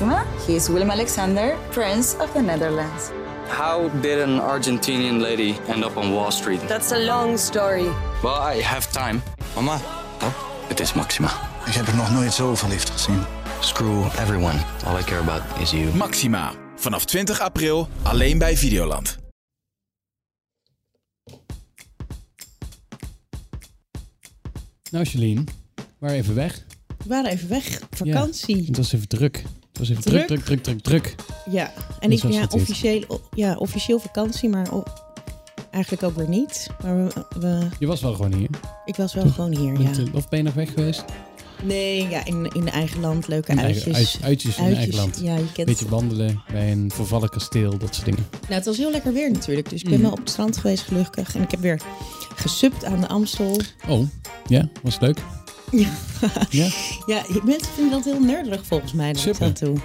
Maxima. He is Willem Alexander, Prince of the Netherlands. How did an Argentinian lady end up on Wall Street? That's a long story. Well, I have time. Mama, Oh, het is Maxima. ik heb er nog nooit zo verliefd gezien. Screw everyone. All I care about is you. Maxima. Vanaf 20 april alleen bij Videoland. Nou, Celine, we waren even weg. We waren even weg, vakantie. Het was even druk. Het was even druk, Druk? druk, druk, druk. Ja, en ik ja, officieel, ja, officieel vakantie, maar eigenlijk ook weer niet. Maar we, we- Je was wel gewoon hier. ik was wel gewoon hier, ja. Of ben je nog weg geweest? Nee, ja, in, in eigen land, leuke In uitjes. eigen- uitjes in eigen land. Ja, je kent Beetje wandelen bij een vervallen kasteel, dat soort dingen. Nou, het was heel lekker weer natuurlijk. Dus ik ben Mm. wel op het strand geweest, gelukkig. En ik heb weer gesupt aan de Amstel. Oh, ja, was leuk? Ja. Ja? Ja, mensen vinden dat heel nerdig volgens mij. Dat dat doe.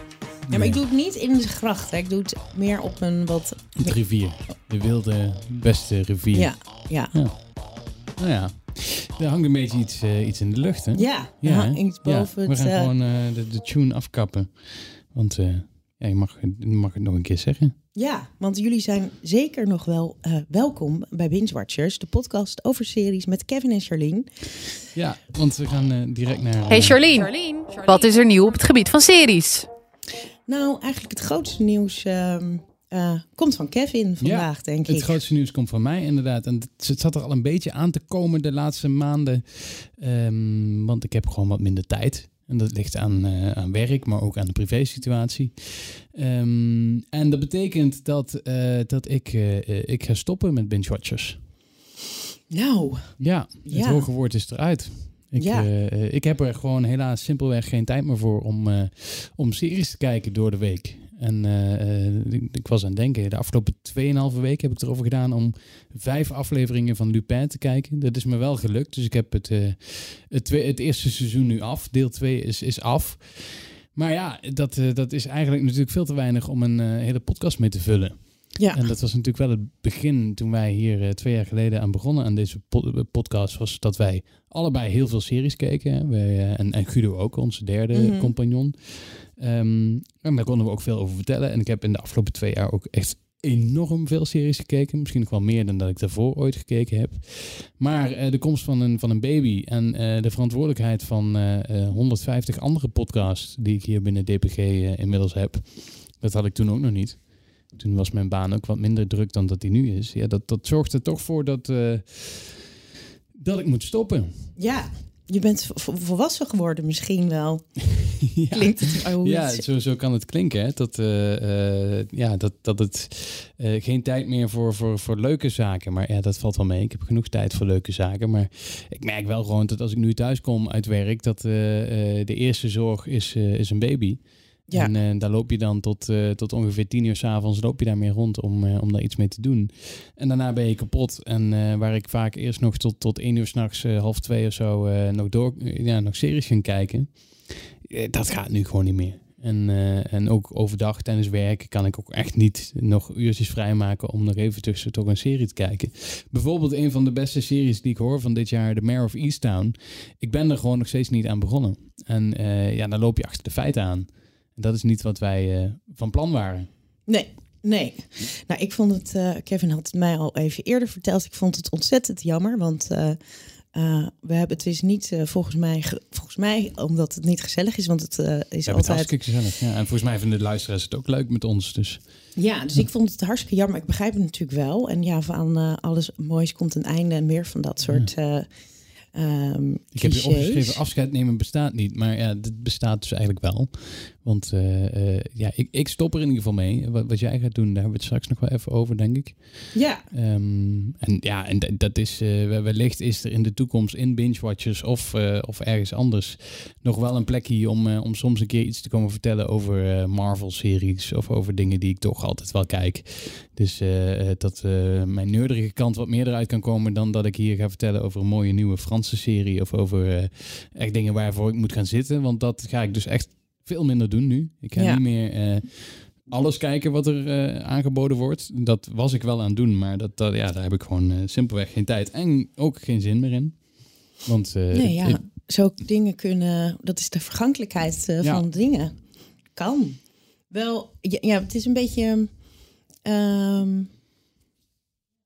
Ja, maar ik doe het niet in de gracht. Hè. Ik doe het meer op een wat... Het rivier. De wilde, beste rivier. Ja, ja. Nou ja, er hangt een beetje iets, eh, iets in de lucht, hè? Ja, Ja, ja iets boven We het... gaan eh, gewoon eh, de, de tune afkappen. Want eh, ja, je, mag, mag het nog een keer zeggen. Ja, want jullie zijn zeker nog wel eh, welkom bij Binge Watchers. De podcast over series met Kevin en Charlene. Ja, want we gaan eh, direct naar... Hey eh, Charlene, wat is er nieuw op het gebied van series? Nou, eigenlijk het grootste nieuws ehm, eh, komt van Kevin vandaag, denk Het ik. grootste nieuws komt van mij inderdaad. En het, het zat er al een beetje aan te komen de laatste maanden. Ehm, want ik heb gewoon wat minder tijd. En dat ligt aan, eh, aan werk, maar ook aan de privésituatie. Ehm, en dat betekent dat, eh, dat ik, eh, ik ga stoppen met binge watchers. Nou, Ja, het Ja. hoge woord is eruit. Ik, Ja. ik heb er gewoon helaas simpelweg geen tijd meer voor om, om series te kijken door de week. En eh, eh, ik, was aan het denken, de afgelopen 2,5 week heb ik erover gedaan om vijf afleveringen van Lupin te kijken. Dat is me wel gelukt. Dus ik heb het, eh, het, twee, het eerste seizoen nu af. Deel 2 is, is af. Maar ja, dat, dat is eigenlijk natuurlijk veel te weinig om een hele podcast mee te vullen. ja. En dat was natuurlijk wel het begin toen wij hier twee jaar geleden aan begonnen aan deze po- podcast. Was dat wij allebei heel veel series keken. Wij, en, en Guido ook, onze derde Mhm. compagnon. Ehm, en daar konden we ook veel over vertellen. En ik heb in de afgelopen twee jaar ook echt enorm veel series gekeken. Misschien nog wel meer dan dat ik daarvoor ooit gekeken heb. Maar eh, de komst van een, van een baby en eh, de verantwoordelijkheid van eh, eh, 150 andere podcasts die ik hier binnen DPG inmiddels heb. Dat had ik toen ook nog niet. Toen was mijn baan ook wat minder druk dan dat die nu is. Ja, dat, dat zorgt toch voor dat, dat ik moet stoppen. ja, je bent vo- vo- volwassen geworden misschien wel. ja. Klinkt het oh, Ja, zo, zo kan het klinken. Hè? Dat, eh, eh, ja, dat, dat het eh, geen tijd meer voor, voor, voor leuke zaken. Maar ja, dat valt wel mee. Ik heb genoeg tijd voor leuke zaken. Maar ik merk wel gewoon dat als ik nu thuis kom uit werk, dat de eerste zorg is, is een baby. Ja. En eh, daar loop je dan tot, eh, tot ongeveer tien uur s'avonds loop je daarmee rond om, eh, om daar iets mee te doen. En daarna ben je kapot. En waar ik vaak eerst nog tot, tot één uur s'nachts, half twee of zo, nog, door, ja, nog series ging kijken. Dat gaat nu gewoon niet meer. En, en ook overdag tijdens werk kan ik ook echt niet nog uurtjes vrijmaken om nog even tussen toch een serie te kijken. Bijvoorbeeld een van de beste series die ik hoor van dit jaar, The Mayor of Easttown. Ik ben er gewoon nog steeds niet aan begonnen. En ja, dan loop je achter de feiten aan. En dat is niet wat wij eh, van plan waren. Nee, nee. Nou, ik vond het... eh, Kevin had het mij al even eerder verteld. Ik vond het ontzettend jammer, want... eh, we hebben het is niet eh, volgens mij, ge- volgens mij omdat het niet gezellig is, want het is hebben het altijd hartstikke gezellig. Ja, en volgens mij vinden de luisteraars het ook leuk met ons. Dus Ja, dus ik vond het hartstikke jammer. Ik begrijp het natuurlijk wel. En ja, van alles moois komt een einde en meer van dat soort eh ehm ik heb clichés. opgeschreven, afscheid nemen bestaat niet. Maar ja, dit bestaat dus eigenlijk wel. Want eh, eh, ja, ik, ik stop er in ieder geval mee. Wat, wat jij gaat doen, daar hebben we het straks nog wel even over, denk ik. Ja, Ehm, en ja, en dat is, eh, wellicht is er in de toekomst in Binge Watchers of, of ergens anders nog wel een plekje om, om soms een keer iets te komen vertellen over Marvel-series of over dingen die ik toch altijd wel kijk. Dus dat mijn neurderige kant wat meer eruit kan komen dan dat ik hier ga vertellen over een mooie nieuwe Franse serie of over echt dingen waarvoor ik moet gaan zitten. Want dat ga ik dus echt veel minder doen nu. Ik ga Ja. niet meer eh, alles kijken wat er eh, aangeboden wordt. Dat was ik wel aan het doen, maar dat, dat, ja, daar heb ik gewoon eh, simpelweg geen tijd en ook geen zin meer in. Want nee, ik- ja. ik- zo dingen kunnen, dat is de vergankelijkheid Ja. van dingen. kan. Wel, ja, ja, het is een beetje ehm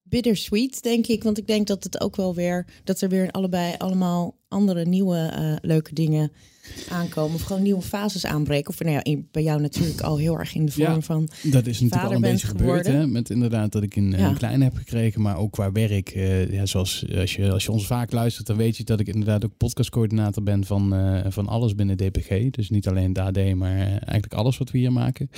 bittersweet, denk ik. Want ik denk dat het ook wel weer, dat er weer allebei allemaal andere nieuwe leuke dingen aankomen. Of gewoon nieuwe fases aanbreken. Of nou ja, in- bij jou natuurlijk al heel erg in de vorm Ja. van. Dat is natuurlijk al een beetje gebeurd. Hè? Met inderdaad dat ik een, Ja. een kleine heb gekregen. Maar ook qua werk. eh, ja, zoals als je, als je ons vaak luistert, dan weet je dat ik inderdaad ook podcastcoördinator ben van, eh, van alles binnen DPG. Dus niet alleen de AD, maar eh, eigenlijk alles wat we hier maken.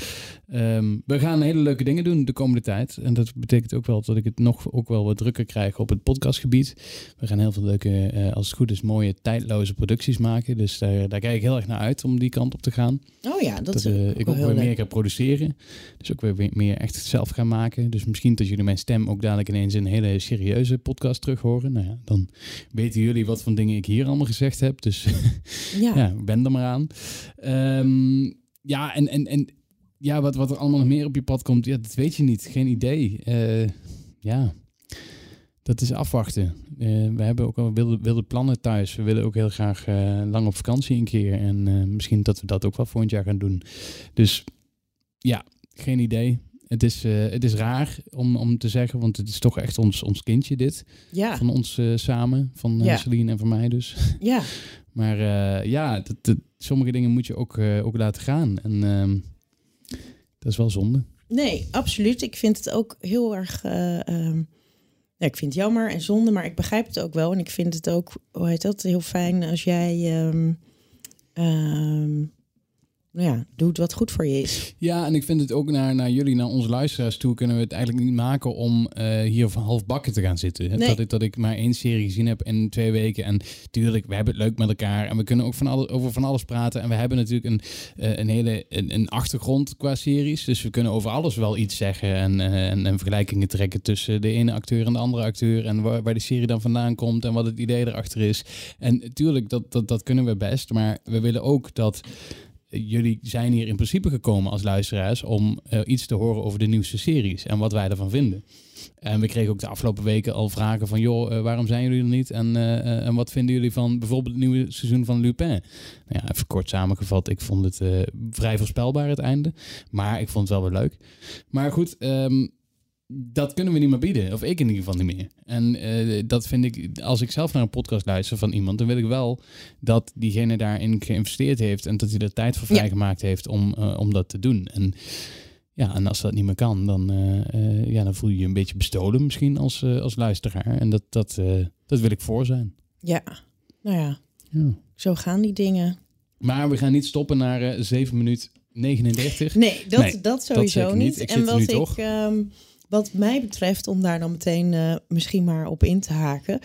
Ehm, we gaan hele leuke dingen doen de komende tijd. En dat betekent ook wel dat ik het nog ook wel wat drukker krijg op het podcastgebied. We gaan heel veel leuke, eh, als het goed is, mooie tijdloze producties maken. Dus daar, daar kijk ik heel erg naar uit om die kant op te gaan. Oh ja, dat, Dat, is eh, ook ik ook weer meer ga produceren. Dus ook weer weer meer echt zelf gaan maken. Dus misschien dat jullie mijn stem ook dadelijk ineens in een hele serieuze podcast terug horen. Nou ja, dan weten jullie wat van dingen ik hier allemaal gezegd heb. Dus Ja. ja, ben er maar aan. Ehm, ja, en, en, en ja, wat, wat er allemaal nog meer op je pad komt, ja, dat weet je niet. Geen idee. Eh, ja, dat is afwachten. Eh, we hebben ook al wilde, wilde plannen thuis. We willen ook heel graag eh, lang op vakantie een keer. En eh, misschien dat we dat ook wel volgend jaar gaan doen. Dus ja, geen idee. Het is, het is raar om, om te zeggen, want het is toch echt ons, ons kindje dit. Ja, Van ons samen, van Ja. Celine en van mij dus. ja. Maar ja, dat, dat- sommige dingen moet je ook, ook laten gaan. En ehm, dat is wel zonde. Nee, absoluut. Ik vind het ook heel erg. eh, ehm, ja, ik vind het jammer en zonde, maar ik begrijp het ook wel. En ik vind het ook, hoe heet dat, heel fijn als jij. ehm, ehm, ja, doet wat goed voor je is. Ja, en ik vind het ook naar, naar jullie, naar onze luisteraars toe, kunnen we het eigenlijk niet maken om eh, hier van half bakken te gaan zitten. Nee. Dat, ik, dat ik maar één serie gezien heb in twee weken. En tuurlijk, we hebben het leuk met elkaar. En we kunnen ook van alles, over van alles praten. En we hebben natuurlijk een, eh, een hele een, een achtergrond qua series. Dus we kunnen over alles wel iets zeggen. En, eh, en, en vergelijkingen trekken tussen de ene acteur en de andere acteur. En waar, waar de serie dan vandaan komt en wat het idee erachter is. En tuurlijk, dat, dat, dat kunnen we best. Maar we willen ook dat jullie zijn hier in principe gekomen als luisteraars om eh, iets te horen over de nieuwste series en wat wij ervan vinden. En we kregen ook de afgelopen weken al vragen van, joh, eh, waarom zijn jullie er niet? En, eh, en wat vinden jullie van bijvoorbeeld het nieuwe seizoen van Lupin? Nou ja, even kort samengevat, ik vond het vrij voorspelbaar het einde. Maar ik vond het wel weer leuk. Maar goed, ehm, dat kunnen we niet meer bieden. Of ik in ieder geval niet meer. En eh, dat vind ik, als ik zelf naar een podcast luister van iemand, dan wil ik wel dat diegene daarin geïnvesteerd heeft en dat hij er tijd voor Ja. vrijgemaakt heeft om, eh, om dat te doen. En ja, en als dat niet meer kan, dan, eh, ja, dan voel je je een beetje bestolen misschien als, als luisteraar. En dat, dat, dat wil ik voor zijn. Ja, nou ja, Ja. zo gaan die dingen. Maar we gaan niet stoppen naar eh 7 minuten 39. Nee, dat, Nee, dat sowieso zeker niet. Ik en wat ik, toch. Wat mij betreft, om daar dan meteen eh, misschien maar op in te haken.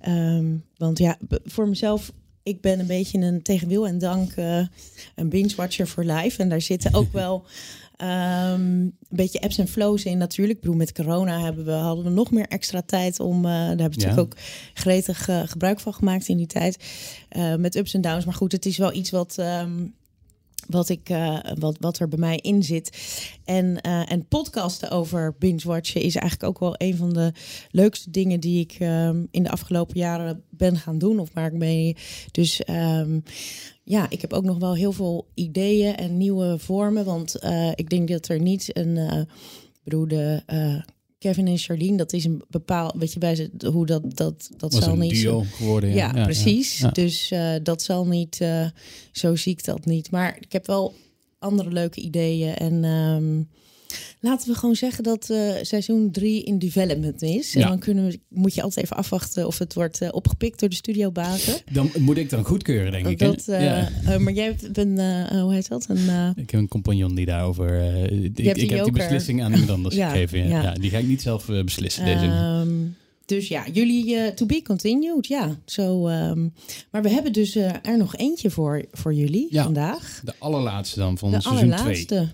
Ehm, want ja, voor mezelf, ik ben een beetje een tegen wil en dank eh, een binge-watcher voor life. En daar zitten ook wel ehm, een beetje apps en flows in natuurlijk. Ik bedoel, met corona hebben we, hadden we nog meer extra tijd om... eh, daar hebben we natuurlijk ook gretig gebruik van gemaakt in die tijd. Met ups en downs. Maar goed, het is wel iets wat... ehm, wat, ik, eh, wat, wat er bij mij in zit. En, eh, en podcasten over binge-watchen is eigenlijk ook wel een van de leukste dingen die ik ehm, in de afgelopen jaren ben gaan doen. Of waar ik mee. Dus ehm, ja, ik heb ook nog wel heel veel ideeën en nieuwe vormen. Want eh, ik denk dat er niet een. bedoel, de. Kevin en Charlene, dat is een bepaald, weet je, bij ze, hoe dat, dat, dat was zal een niet duo geworden. Ja, ja, precies. ja. Dus eh, dat zal niet, eh, zo zie ik dat niet. Maar ik heb wel andere leuke ideeën. En ehm, laten we gewoon zeggen dat eh, seizoen 3 in development is. En Ja. dan kunnen we, moet je altijd even afwachten of het wordt eh, opgepikt door de studiobazen. Dan moet ik dan goedkeuren, denk ik. Dat, eh, ja. maar jij hebt een, hoe heet dat? Een, Ik heb een compagnon die daarover. ik hebt ik heb die beslissing aan iemand anders Ja, gegeven. Ja. die ga ik niet zelf beslissen. Deze. Ehm, dus ja, jullie to be continued. Ja, zo. ehm, maar we hebben dus er nog eentje voor, voor jullie Ja. vandaag. de allerlaatste dan van De seizoen 2. allerlaatste.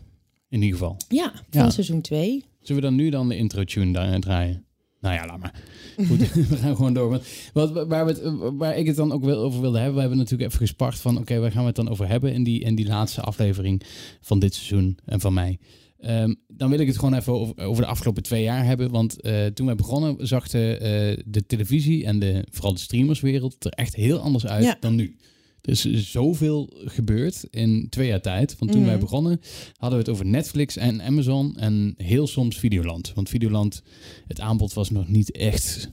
In ieder geval. Ja, van Ja. seizoen 2. Zullen we dan nu dan de intro tune da- draaien? Nou ja, laat maar. Goed, we gaan gewoon door. Want wat, waar, we het, waar ik het dan ook wel over wilde hebben, we hebben natuurlijk even gespart van, oké, waar gaan we het dan over hebben in die, in die laatste aflevering van dit seizoen en van mij. Ehm, dan wil ik het gewoon even over, over de afgelopen twee jaar hebben. Want eh, toen wij begonnen, zag de, eh, de televisie en de, vooral de streamerswereld er echt heel anders uit Ja. dan nu. Er is zoveel gebeurd in twee jaar tijd. Want toen Mhm. wij begonnen, hadden we het over Netflix en Amazon en heel soms Videoland. Want Videoland, het aanbod was nog niet echt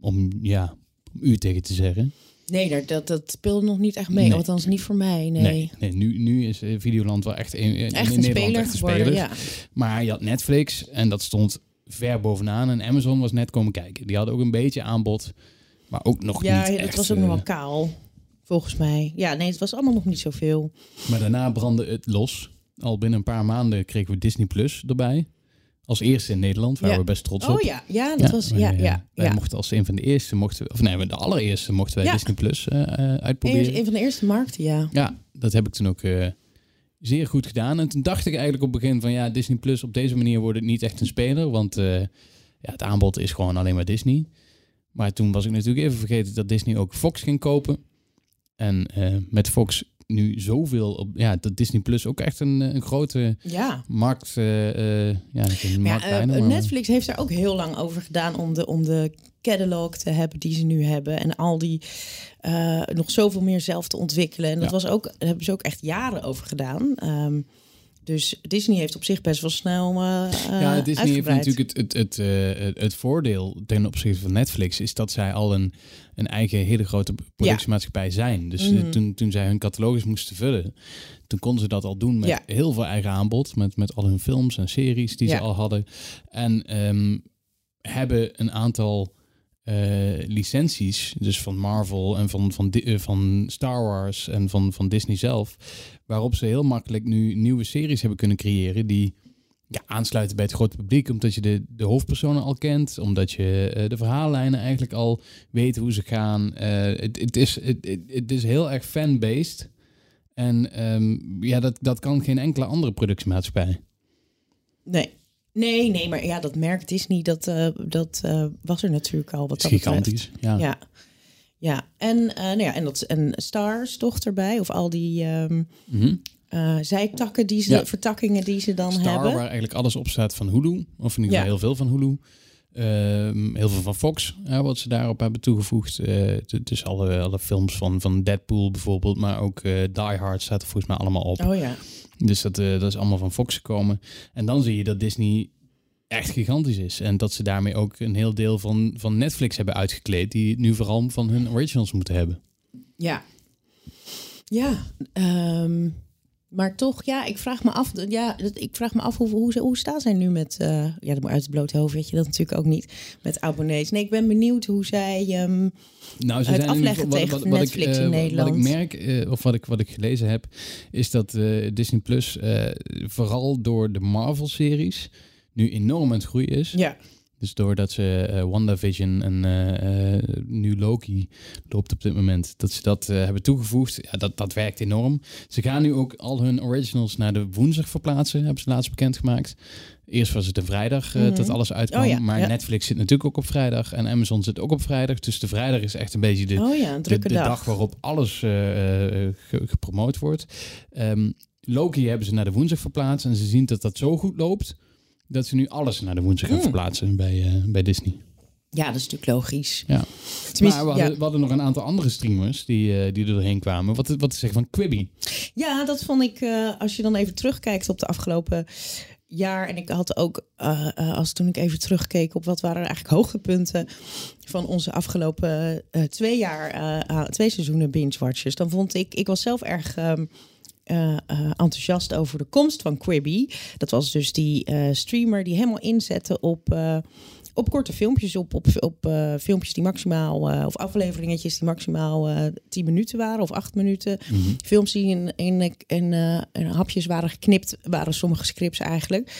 om, ja, om u tegen te zeggen. Nee, dat, dat speelde nog niet echt mee. Nee. Althans, niet voor mij. Nee. Nee, nee, nu, nu is eh, Videoland wel echt een, in Echt een Nederland speler echt een geworden. speler. Ja. Maar je had Netflix en dat stond ver bovenaan. En Amazon was net komen kijken. Die hadden ook een beetje aanbod, maar ook nog Ja, niet het echt, was ook eh, nog wel kaal. Volgens mij. Ja, nee, het was allemaal nog niet zoveel. Maar daarna brandde het los. Al binnen een paar maanden kregen we Disney Plus erbij. Als eerste in Nederland, waar Ja. we best trots op. Oh ja, ja, dat was. Ja, wij, eh, ja, wij ja. mochten als een van de eerste, mochten we, of nee, de allereerste mochten wij Ja. Disney Plus eh, uitproberen. Een van de eerste markten, ja. Ja, dat heb ik toen ook zeer goed gedaan. En toen dacht ik eigenlijk op het begin van ja, Disney Plus op deze manier wordt het niet echt een speler. Want ja, het aanbod is gewoon alleen maar Disney. Maar toen was ik natuurlijk even vergeten dat Disney ook Fox ging kopen. En eh, met Fox nu zoveel op, ja, dat Disney Plus ook echt een, eh, een grote Ja. markt, eh, ja, een markt ja, maar- Netflix heeft daar ook heel lang over gedaan om de, om de catalog te hebben die ze nu hebben. En al die nog zoveel meer zelf te ontwikkelen. En dat Ja. was ook, daar hebben ze ook echt jaren over gedaan. Ehm, dus Disney heeft op zich best wel snel. eh Ja, Disney heeft natuurlijk het, het, het, eh, het, het voordeel ten opzichte van Netflix is dat zij al een, een eigen hele grote productiemaatschappij zijn. Dus Mhm. toen, toen zij hun catalogus moesten vullen, toen konden ze dat al doen met Ja. heel veel eigen aanbod, met, met al hun films en series die Ja. ze al hadden. En ehm, hebben een aantal eh, licenties, dus van Marvel en van, van, eh, van Star Wars en van, van Disney zelf, waarop ze heel makkelijk nu nieuwe series hebben kunnen creëren die ja, aansluiten bij het grote publiek, omdat je de, de hoofdpersonen al kent, omdat je eh, de verhaallijnen eigenlijk al weet hoe ze gaan. Het is, het is heel erg fan-based. En ehm, ja, dat, dat kan geen enkele andere productiemaatschappij. Nee. Nee, nee, maar ja, dat merk Disney, dat, dat, dat eh, was er natuurlijk al. Wat dat gigantisch. Ja. Ja. Ja, en, eh nou ja, en, dat, en Stars toch erbij, of al die ehm Mhm. zijtakken, die ze, Ja. vertakkingen die ze dan Star, hebben. waar eigenlijk alles op staat van Hulu. Of in ieder geval heel veel van Hulu. Ehm, heel veel van Fox, wat ze daarop hebben toegevoegd. Het- dus alle, alle films van, van Deadpool bijvoorbeeld, maar ook eh Die Hard staat er volgens mij allemaal op. Oh ja. Dus dat, eh, dat is allemaal van Fox gekomen. En dan zie je dat Disney echt gigantisch is. En dat ze daarmee ook een heel deel van, van Netflix hebben uitgekleed, die het nu vooral van hun originals moeten hebben. Ja. Ja. ehm, maar toch, ja, ik vraag me af, ja, ik vraag me af hoe, hoe, ze- hoe staan zij nu met, eh, ja, uit het blote hoofd weet je dat natuurlijk ook niet, met abonnees. Nee, ik ben benieuwd hoe zij, ehm, Nou, Het in ieder afleggen tegen Netflix ik, eh, in Wat Nederland. ik merk, eh, of wat ik, wat ik gelezen heb, is dat eh, Disney Plus eh, vooral door de Marvel-series nu enorm aan het groeien is. ja, Dus doordat ze eh, WandaVision en eh, eh, nu Loki loopt op dit moment, dat ze dat hebben toegevoegd, ja, dat, dat werkt enorm. Ze gaan nu ook al hun originals naar de woensdag verplaatsen, hebben ze laatst bekendgemaakt. Eerst was het de vrijdag Mhm. dat alles uitkwam, Oh ja, maar ja. Netflix zit natuurlijk ook op vrijdag en Amazon zit ook op vrijdag. Dus de vrijdag is echt een beetje de, oh ja, een de, dag. dag waarop alles ge- gepromoot wordt. Ehm, Loki hebben ze naar de woensdag verplaatst en ze zien dat dat zo goed loopt dat ze nu alles naar de woensdag gaan Mm. verplaatsen bij, eh, bij Disney. Ja, dat is natuurlijk logisch. Ja. Tenminste, maar we hadden, ja. we hadden nog een aantal andere streamers die, eh, die er doorheen kwamen. Wat, wat is zeg van Quibi? Ja, dat vond ik, eh, als je dan even terugkijkt op de afgelopen jaar. En ik had ook, als toen ik even terugkeek op wat waren eigenlijk hoogtepunten van onze afgelopen eh, twee jaar, twee seizoenen binge-watchers. Dan vond ik, ik was zelf erg ehm, eh, eh, enthousiast over de komst van Quibi. Dat was dus die eh, streamer die helemaal inzette op... op korte filmpjes, op, op, op filmpjes die maximaal, of afleveringetjes die maximaal eh 10 minuten waren of 8 minuten. Films die in, in, in, in hapjes waren geknipt, waren sommige scripts eigenlijk.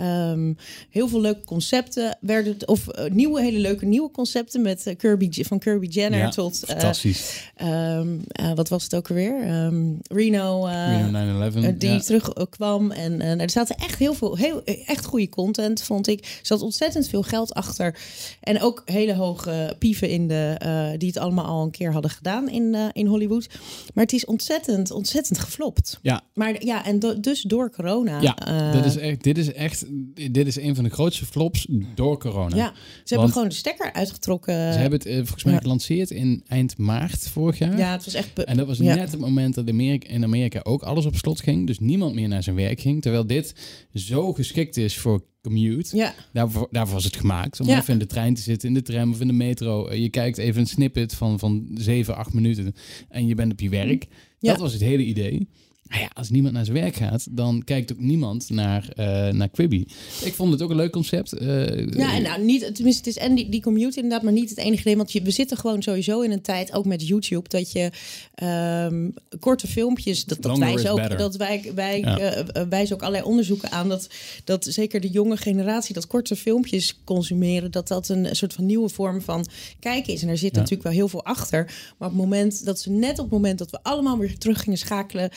Ehm, heel veel leuke concepten werden, of eh, nieuwe, hele leuke nieuwe concepten met eh, Kirby, van Kirby Jenner Ja, tot. eh, Fantastisch. ehm, eh, wat was het ook alweer? Ehm, Reno. Reno 9-11. eh, die ja. terugkwam. En eh, er zaten echt heel veel, heel, echt goede content, vond ik. Er zat ontzettend veel geld achter. En ook hele hoge pieven in de, die het allemaal al een keer hadden gedaan in, in Hollywood. Maar het is ontzettend, ontzettend geflopt. Ja, Maar ja, en do- dus door corona. ja is echt, dit is echt dit is een van de grootste flops door corona. Ja, ze hebben Want- gewoon de stekker uitgetrokken. Ze hebben het eh, volgens mij Ja. gelanceerd in eind maart vorig jaar. ja, het was echt... En dat was Ja. net het moment dat Amerika, in Amerika ook alles op slot ging. Dus niemand meer naar zijn werk ging. Terwijl dit zo geschikt is voor commute. Ja, Daarvoor, daarvoor was het gemaakt. Om Ja. even in de trein te zitten, in de tram of in de metro. Eh, Je kijkt even een snippet van, van 7, 8 minuten en je bent op je werk. Ja. Dat was het hele idee. Nou ja, als niemand naar zijn werk gaat, dan kijkt ook niemand naar, eh naar Quibi. Ik vond het ook een leuk concept. Eh, ja en nou, niet, tenminste, het is en die, die commute inderdaad, maar niet het enige ding. Want je, we zitten gewoon sowieso in een tijd, ook met YouTube, dat je ehm, korte filmpjes, dat, dat is ook, better. dat wij, wij Ja. eh, wijzen ook allerlei onderzoeken aan dat, dat zeker de jonge generatie, dat korte filmpjes consumeren, dat dat een soort van nieuwe vorm van kijken is. En daar zit Ja. natuurlijk wel heel veel achter. Maar op het moment dat ze net op het moment dat we allemaal weer terug gingen schakelen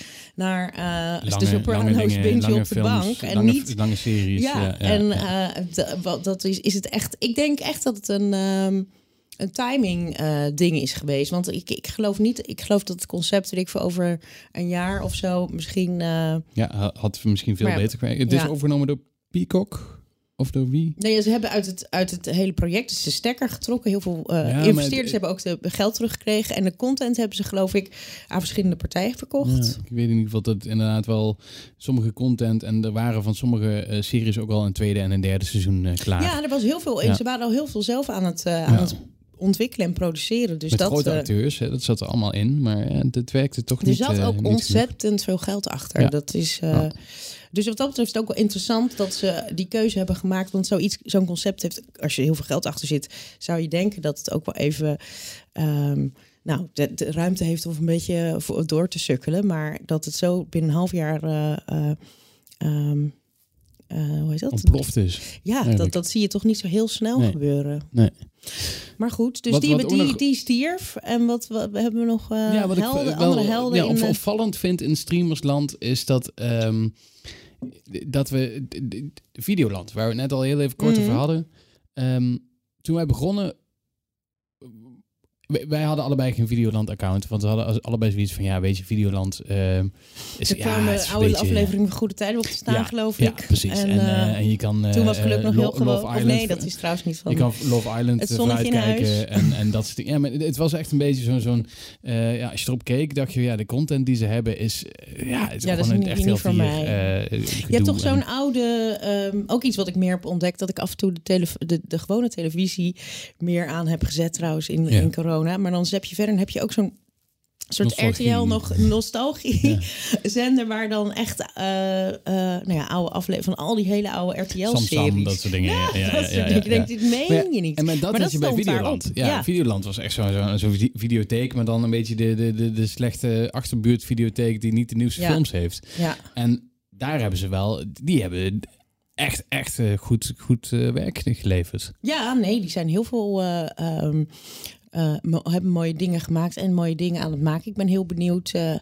naar eh de Sopranos binge op de bank en lange, niet lange series. ja, ja, ja, en ja. eh, wat- dat is, is het echt. Ik denk echt dat het een, ehm, een timing eh, ding is geweest. Want ik, ik geloof niet. Ik geloof dat het concept weet ik voor over een jaar of zo misschien. eh, ja, ha- had misschien veel Maar beter gewerkt. Het is ja. overgenomen door Peacock of door wie? nee, ze hebben uit het, uit het hele project dus de stekker getrokken. Heel veel eh, Ja, investeerders hebben ook de geld teruggekregen. En de content hebben ze, geloof ik, aan verschillende partijen verkocht. Ja, ik weet in ieder geval dat inderdaad wel sommige content en er waren van sommige eh, series ook al een tweede en een derde seizoen eh, klaar. Ja, er was heel veel. Ja. Ze waren al heel veel zelf aan het, aan het ontwikkelen en produceren. Dus Met dat, grote acteurs, hè, dat zat er allemaal in, maar het werkte toch Er niet. zat eh, ook genoeg. ontzettend veel geld achter. Dat is. Dus wat dat betreft is het ook wel interessant dat ze die keuze hebben gemaakt. Want zoiets, zo'n concept heeft, als je heel veel geld achter zit, zou je denken dat het ook wel even. ehm, nou, de, de ruimte heeft om een beetje voor, door te sukkelen. Maar dat het zo binnen een half jaar. eh, eh, ehm, eh, hoe heet dat? Ontploft is. Ja, dat, eigenlijk. dat zie je toch niet zo heel snel Nee. gebeuren. Nee. Maar goed, dus Wat- die, wat die, nog- die stierf. En wat, wat hebben we nog? eh ja, wat ik wel andere helden ja, in opvallend vind in streamersland is dat, ehm, dat we Videoland, waar we het net al heel even kort Mhm. over hadden. ehm, toen wij begonnen, wij, hadden allebei geen Videoland account, want we hadden allebei zoiets van ja, weet je, Videoland ehm, is Er ja, is een oude beetje- afleveringen van Goede Tijden op te staan, Ja, geloof Ja, ik. precies. En, eh, eh, en je kan. toen was eh, gelukkig nog heel gewoon. Of nee, dat is trouwens niet van. Je kan Love Island eh, vooruitkijken en, en dat soort dingen. Ja, maar het- was echt een beetje zo'n... zo'n eh, ja, als je erop keek, dacht je, ja, de content die ze hebben is... eh, ja, het is Ja, dat is echt niet heel voor vier, mij. eh, je hebt toch zo'n oude, ehm, ook iets wat ik meer heb ontdekt, dat ik af en toe de, de, de gewone televisie meer aan heb gezet trouwens in, Ja. in corona. Maar dan heb je verder, dan heb je ook zo'n soort Nostalgie. RTL nog nostalgie zender waar dan echt eh, eh, nou ja, oude afleveringen van al die hele oude RTL series. Dat soort dingen. Ja, ja, ja. dit meen je niet. En maar dat Maar had je dat bij Videoland. Ja. Videoland was echt zo'n zo, zo vi- videotheek, maar dan een beetje de, de, de, de slechte achterbuurt videotheek die niet de nieuwste films heeft. Ja. En daar hebben ze wel, die hebben echt, echt eh, goed, goed werk geleverd. Ja, nee, die zijn heel veel. eh, ehm, eh, mo- hebben mooie dingen gemaakt en mooie dingen aan het maken. Ik ben heel benieuwd eh,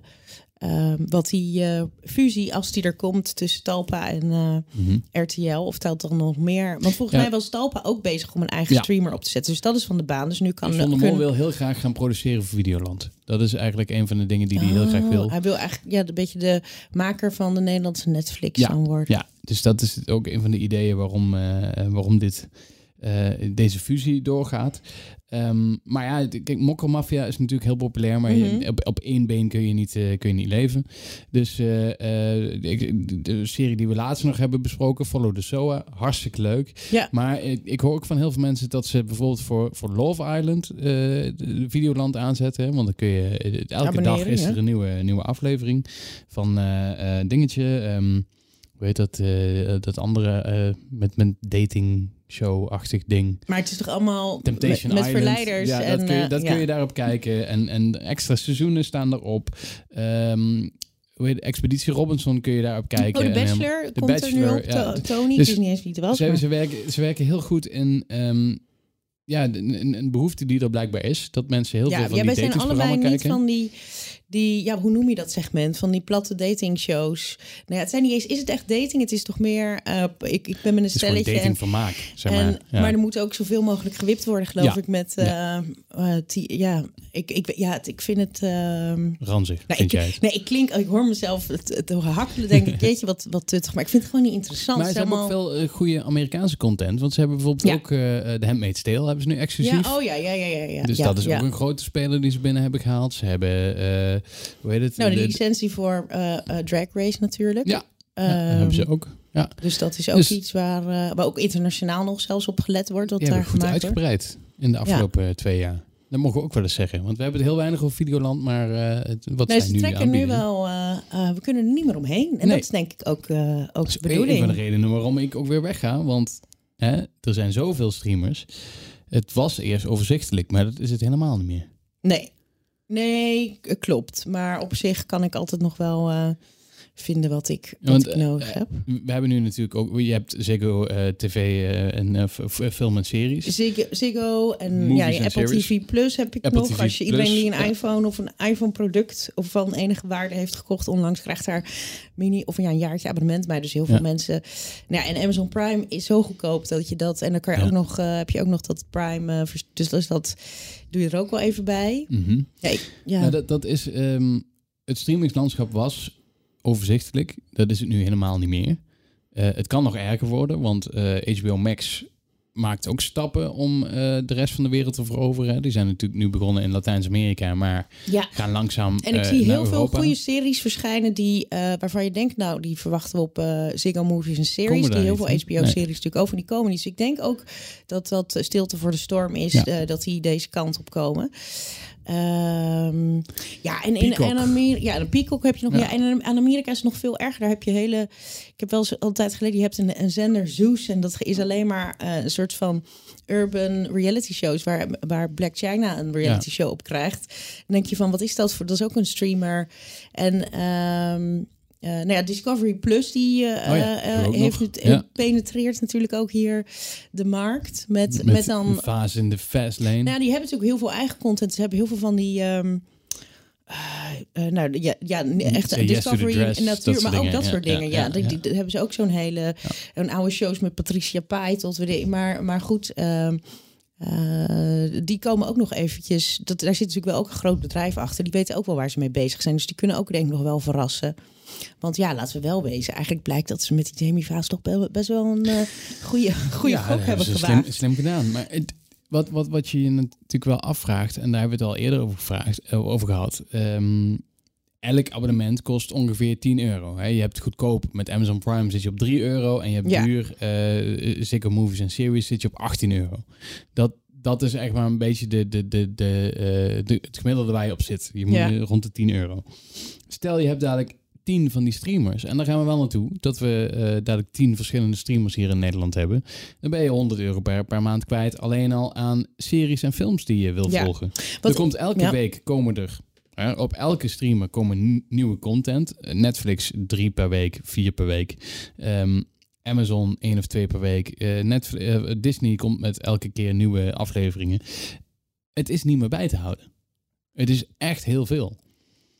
ehm, wat die eh, fusie, als die er komt tussen Talpa en eh, Mhm. RTL, of telt dan nog meer? Want volgens Ja. mij was Talpa ook bezig om een eigen Ja. streamer op te zetten. Dus dat is van de baan. Dus nu kan Van der Mol wil heel graag gaan produceren voor Videoland. Dat is eigenlijk een van de dingen die hij heel graag Oh, wil. Hij wil eigenlijk ja, een beetje de maker van de Nederlandse Netflix Ja, gaan worden. Ja, dus dat is ook een van de ideeën waarom, eh, waarom dit, eh, deze fusie doorgaat. Ehm, maar ja, kijk, Mokkelmafia is natuurlijk heel populair, maar je- Mhm. op, op één been kun je niet, eh, kun je niet leven. Dus eh, eh, de, de serie die we laatst nog hebben besproken, Follow the SOA, hartstikke leuk. Ja. Maar ik, ik hoor ook van heel veel mensen dat ze bijvoorbeeld voor, voor Love Island eh, de, de Videoland aanzetten. hè, Want dan kun je, eh, elke Abonneren, dag is er een nieuwe, nieuwe aflevering van eh, eh, dingetje. ehm, hoe heet dat, eh, dat andere eh, met, met dating show-achtig ding. Maar het is toch allemaal Temptation met, verleiders. Ja, en, dat, kun je, eh, dat ja. kun je daarop kijken. En, en extra seizoenen staan erop. Het? Expeditie Robinson kun je daarop kijken. Oh, de En, Bachelor de komt er nu Bachelor, op. ja. To- Tony, Dus ik niet eens wie het was. ze, maar- ze, werken, ze werken heel goed in, ehm, ja, een, een- behoefte die er blijkbaar is. Dat mensen heel veel Ja, van ja die wij zijn allebei niet kijken. van die, die, ja, hoe noem je dat segment? Van die platte datingshows. Nou ja, het zijn niet eens, is het echt dating? Het is toch meer, eh, ik, ik ben met een Het is gewoon stelletje en datingvermaak, zeg maar. En, ja. Maar er moet ook zoveel mogelijk gewipt worden, geloof Ja. ik. Met, eh, eh, die- ja, ik, ik, ja, het- ik vind het. ehm, Ranzig, nou, vind ik, jij het? nee, ik klink, ik hoor mezelf het, het hakkelen, denk ik, jeetje, wat, wat tuttig. Maar ik vind het gewoon niet interessant. Maar ze is hebben ook veel eh, goede Amerikaanse content. Want ze hebben bijvoorbeeld Ja. ook eh The Handmaid's Tale hebben ze nu exclusief. Ja, oh ja, ja, ja, ja. ja dus ja, dat is ja. ook een grote speler die ze binnen hebben gehaald. Ze hebben, eh, hoe heet het? Nou, de De- licentie voor eh, eh, Drag Race natuurlijk. Ja, ja, Ehm, hebben ze ook. Ja, Dus dat is ook Dus- iets waar, eh, waar ook internationaal nog zelfs op gelet wordt. Die daar goed gemaakt wordt. uitgebreid in de afgelopen twee jaar. Dat mogen we ook wel eens zeggen. Want we hebben het heel weinig over Videoland, maar eh, het, wat Nee, zij ze nu trekken nu wel, we kunnen er niet meer omheen. En Nee. dat is denk ik ook, ook Dat de is een bedoeling. van de redenen waarom ik ook weer wegga. Want hè, er zijn zoveel streamers. Het was eerst overzichtelijk, maar dat is het helemaal niet meer. Nee, nee, klopt. Maar op zich kan ik altijd nog wel eh, vinden wat ik, wat want, ik nodig eh, heb. We hebben nu natuurlijk ook... Je hebt Ziggo eh, TV eh, en f- film en series. Ziggo, Ziggo en Movies ja, en Apple series. TV Plus heb ik Apple nog. TV Als je iedereen die een iPhone of een iPhone product of van enige waarde heeft gekocht onlangs krijgt daar mini of ja, een jaartje abonnement bij. Dus heel veel Ja. mensen. Nou, ja, en Amazon Prime is zo goedkoop dat je dat en dan kan je Ja. ook nog heb je ook nog dat Prime. dus, dus dat doe je er ook wel even bij. Mhm. Ja, ik- ja. Nou, dat, dat is, ehm, het streamingslandschap was overzichtelijk. Dat is het nu helemaal niet meer. Eh, het kan nog erger worden, want eh, HBO Max maakt ook stappen om eh, de rest van de wereld te veroveren. Die zijn natuurlijk nu begonnen in Latijns-Amerika, maar ja. gaan langzaam En ik eh, zie heel veel goede series verschijnen die, eh, waarvan je denkt, nou, die verwachten we op eh Ziggo Movies en Series. Die heel veel? HBO-series Nee. natuurlijk over, die komen niet. Dus ik denk ook dat dat eh, stilte voor de storm is, Ja. eh, dat die deze kant op komen. Ehm, ja, en in en Amerika, ja, de Peacock heb je nog. Ja. Ja. en in Amerika is het nog veel erger. Daar heb je hele. Ik heb wel eens altijd geleden. Je hebt een, een zender Zeus en dat is alleen maar eh, een soort van urban reality shows waar, waar Black China een reality Ja. show op krijgt. Dan denk je van wat is dat voor? Dat is ook een streamer. En ehm eh, nou ja, Discovery Plus die eh, Oh ja, eh, heeft het Ja. penetreert natuurlijk ook hier de markt met, met, met, dan een fase in de fast lane. nou, die hebben natuurlijk heel veel eigen content. Ze hebben heel veel van die. ehm, eh, eh, nou ja, ja echt Yes to the Discovery Dress, en dat natuur, maar ook dat soort dingen. Ja, die, ja. die- die hebben ze ook zo'n hele een oude shows met Patricia Pai tot we de, maar maar goed. ehm, eh, die komen ook nog eventjes. Dat, daar zit natuurlijk wel ook een groot bedrijf achter. Die weten ook wel waar ze mee bezig zijn. Dus die kunnen ook denk ik nog wel verrassen. Want ja, laten we wel wezen. Eigenlijk blijkt dat ze met die Jamie Vaas toch be- best wel een eh, goede, goede ja, gok dat hebben gewaagd. Slim, slim gedaan. Maar het, wat, wat, wat je je natuurlijk wel afvraagt, en daar hebben we het al eerder over, gevraagd, eh, over gehad. ehm, elk abonnement kost ongeveer 10 euro. Hè. Je hebt goedkoop met Amazon Prime zit je op 3 euro. En je hebt Ja. duur uh, Ziggo Movies en Series zit je op 18 euro. Dat, dat is echt maar een beetje de, de, de, de, eh, de, het gemiddelde waar je op zit. Je moet Ja. eh, rond de 10 euro. Stel je hebt dadelijk 10 van die streamers. En daar gaan we wel naartoe. Dat we eh, dadelijk 10 verschillende streamers hier in Nederland hebben. Dan ben je 100 euro per, per maand kwijt. Alleen al aan series en films die je wil Ja. volgen. Wat- er komt elke ja. week komen er. hè, op elke streamer komen nieuwe content. Eh, Netflix drie per week, vier per week. Ehm, Amazon één of twee per week. Eh, Netflix, Disney komt met elke keer nieuwe afleveringen. Het is niet meer bij te houden. Het is echt heel veel.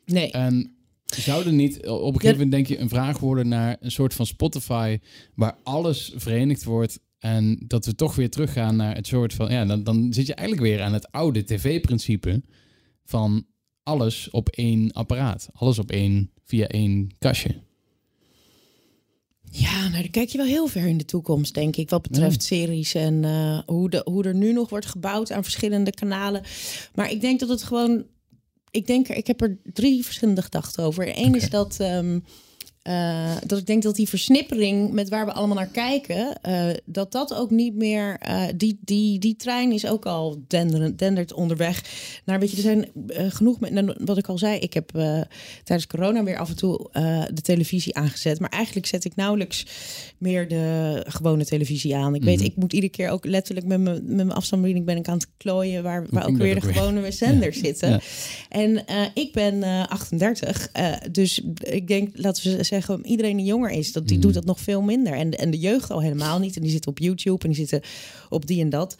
Nee. En zou er niet op een gegeven moment denk je een vraag worden naar een soort van Spotify waar alles verenigd wordt en dat we toch weer teruggaan naar het soort van ja dan, dan zit je eigenlijk weer aan het oude tv-principe van alles op één apparaat, alles op één via één kastje. Ja, nou, dan kijk je wel heel ver in de toekomst, denk ik, wat betreft series en eh, hoe, de, hoe er nu nog wordt gebouwd aan verschillende kanalen. Maar ik denk dat het gewoon. Ik denk, er- ik heb er drie verschillende gedachten over. Eén is dat. ehm, eh, dat ik denk dat die versnippering met waar we allemaal naar kijken, eh, dat dat ook niet meer. eh, die, die, die trein is ook al denderen, dendert onderweg. Naar, weet je, er zijn genoeg. Met, nou, wat ik al zei, ik heb tijdens corona weer af en toe de televisie aangezet. Maar eigenlijk zet ik nauwelijks meer de gewone televisie aan. Ik weet, Mhm. ik moet iedere keer ook letterlijk met mijn, met mijn afstandsbediening ben ik aan het klooien waar, waar ook weer de ook weer? gewone zenders zitten. Ja. En ik ben eh 38, eh, dus ik denk, laten we zeggen iedereen die jonger is, dat die Mm. doet dat nog veel minder. En, en de jeugd al helemaal niet. En die zitten op YouTube en die zitten op die en dat.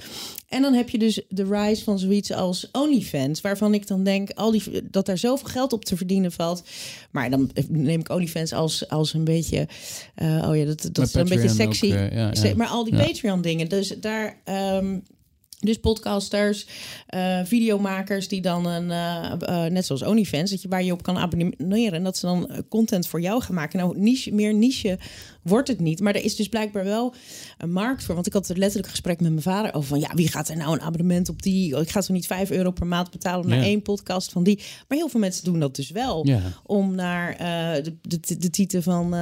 En dan heb je dus de rise van zoiets als OnlyFans, waarvan ik dan denk al die, dat daar zoveel geld op te verdienen valt. Maar dan neem ik OnlyFans als, als een beetje, eh, oh ja, dat, dat Maar is een beetje Patreon ook, sexy. eh, ja, ja. Ze- Maar al die. Patreon dingen, dus daar. ehm, dus podcasters, eh, videomakers die dan een, eh, eh, net zoals OnlyFans, dat je waar je op kan abonneren en dat ze dan content voor jou gaan maken. Nou, niche, meer niche wordt het niet, maar er is dus blijkbaar wel een markt voor. Want ik had er letterlijk een gesprek met mijn vader over van, ja, wie gaat er nou een abonnement op die? Ik ga zo niet 5 euro per maand betalen om naar Ja. één podcast van die. Maar heel veel mensen doen dat dus wel Ja. om naar de, de, de titel van.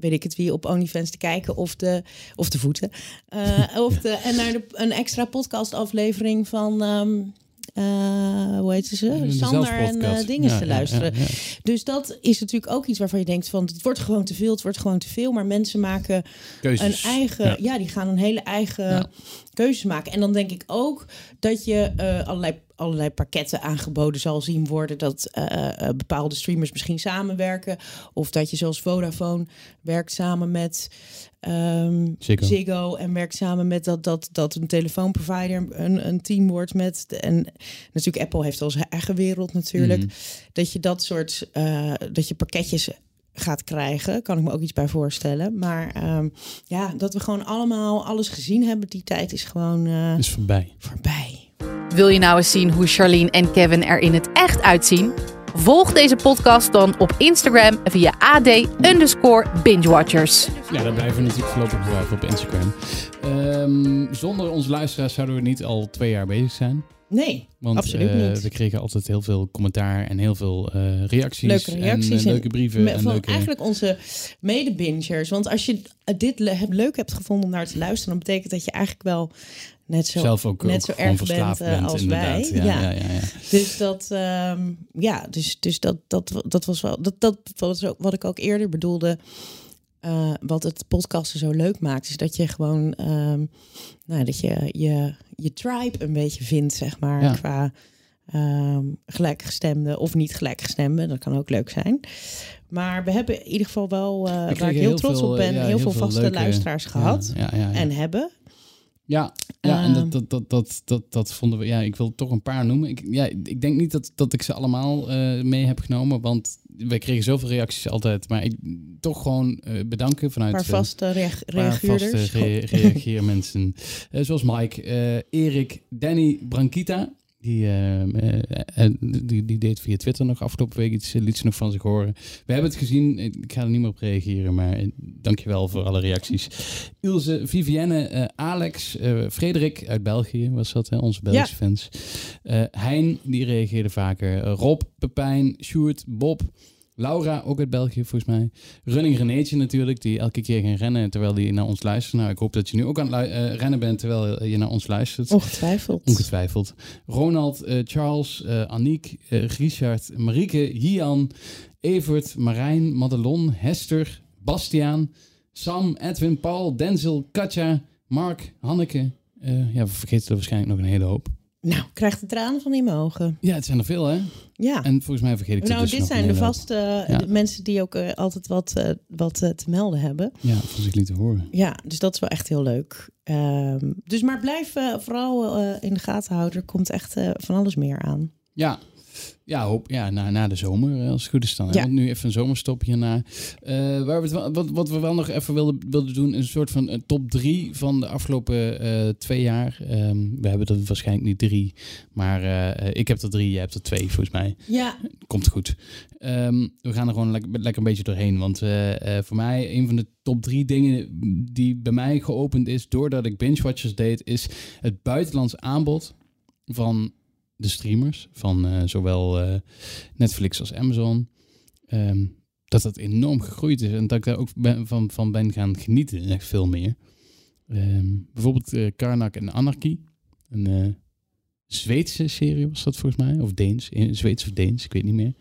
Weet ik het wie, op OnlyFans te kijken of de, of de voeten. Eh, of de, en naar de, een extra podcastaflevering van... ehm, eh, hoe heet ze? De Sander en eh dingen Ja, te luisteren. ja, ja. Dus dat is natuurlijk ook iets waarvan je denkt van... het wordt gewoon te veel, het wordt gewoon te veel. Maar mensen maken Keuzes. een eigen... Ja. Die gaan een hele eigen Ja. keuzes maken. En dan denk ik ook dat je allerlei, allerlei pakketten aangeboden zal zien worden. Dat eh, eh, bepaalde streamers misschien samenwerken. Of dat je zoals Vodafone werkt samen met ehm, Ziggo. Ziggo. En werkt samen met dat, dat, dat een telefoonprovider een, een team wordt met... de- En natuurlijk Apple heeft al zijn eigen wereld natuurlijk. Mhm. Dat je dat soort... eh, dat je pakketjes gaat krijgen, kan ik me ook iets bij voorstellen. Maar ehm, ja, dat we gewoon allemaal alles gezien hebben, die tijd is gewoon eh, Is voorbij. voorbij. Wil je nou eens zien hoe Charlene en Kevin er in het echt uitzien? Volg deze podcast dan op Instagram via AD underscore bingewatchers. Ja, daar blijven we natuurlijk voorlopig gebruiken op Instagram. Ehm, zonder onze luisteraars zouden we niet al twee jaar bezig zijn. Nee, Want absoluut eh, niet. we kregen altijd heel veel commentaar en heel veel eh, reacties. Leuke reacties En, eh, en leuke brieven. Met- en van leuke... eigenlijk onze mede-bingers. Want als je dit le- leuk hebt gevonden om naar te luisteren, dan betekent dat je eigenlijk wel net zo, zelf ook, net ook zo gewoon erg bent, eh, bent, als inderdaad. wij. Ja, Ja. ja. Dus dat, ehm, ja, dus, dus dat, dat, dat was wel, dat, dat was ook wat ik ook eerder bedoelde. eh, wat het podcasten zo leuk maakt, is dat je gewoon, ehm, nou, dat je, je je tribe een beetje vindt, zeg maar, qua ehm gelijkgestemde of niet gelijkgestemde. Dat kan ook leuk zijn. Maar we hebben in ieder geval wel, eh, waar ik heel, heel trots veel, op ben, heel, heel veel vaste leuke- luisteraars gehad en hebben. Ja, ja en Ehm. dat, dat, dat, dat, dat, dat vonden we. Ja, ik wil toch een paar noemen. Ik, ja, ik denk niet dat, dat ik ze allemaal eh, mee heb genomen, want wij kregen zoveel reacties altijd. Maar ik, toch gewoon eh, bedanken vanuit. paar eh, vaste reag- reageerders. vaste re reageermensen. Zoals Mike, Erik, Danny, Brankita. Die, eh, eh, eh, die, die deed via Twitter nog afgelopen week iets, liet ze nog van zich horen. We hebben het gezien, ik ga er niet meer op reageren, maar dankjewel voor alle reacties. Ilse, Vivienne, Alex, Frederik uit België was dat, hè, onze Belgische fans. Hein, die reageerde vaker. Rob, Pepijn, Sjoerd, Bob, Laura, ook uit België volgens mij. Running Renéetje natuurlijk, die elke keer ging rennen terwijl hij naar ons luistert. Nou, ik hoop dat je nu ook aan het eh, rennen bent terwijl je naar ons luistert. Ongetwijfeld. Ongetwijfeld. Ronald, eh, Charles, eh Aniek, Richard, Marieke, Hian, Evert, Marijn, Madelon, Hester, Bastiaan, Sam, Edwin, Paul, Denzel, Katja, Mark, Hanneke. Ja, we vergeten er waarschijnlijk nog een hele hoop. Nou, ik krijg de tranen van in mijn ogen. Ja, het zijn er veel, hè? Ja. En volgens mij vergeet ik er nou, dus dit zijn de vaste eh, Ja. de mensen die ook eh, altijd wat, eh, wat te melden hebben. Ja, van zich lieten horen. Ja, dus dat is wel echt heel leuk. Ehm, dus maar blijf vooral in de gaten houden. Er komt echt van alles meer aan. Ja, ja, hoop, ja na, na de zomer, eh, als het goed is dan. Ja. Want nu even een zomerstop hierna. Eh waar we het wat, wat we wel nog even wilden, wilden doen, een soort van een top drie van de afgelopen eh, twee jaar. Ehm, we hebben er waarschijnlijk niet drie, maar eh, ik heb er drie, jij hebt er twee volgens mij. Ja, Komt goed. Ehm, we gaan er gewoon lekker, lekker een beetje doorheen. Want eh, eh, voor mij, een van de top drie dingen die bij mij geopend is doordat ik Binge Watchers deed, is het buitenlands aanbod van de streamers. Van eh, zowel eh, Netflix als Amazon. Ehm, dat dat enorm gegroeid is en dat ik daar ook ben, van, van ben gaan genieten. Echt veel meer. Ehm, bijvoorbeeld eh Karnak en Anarchy. Een Zweedse serie was dat volgens mij. Of Deens. In Zweeds of Deens, ik weet niet meer.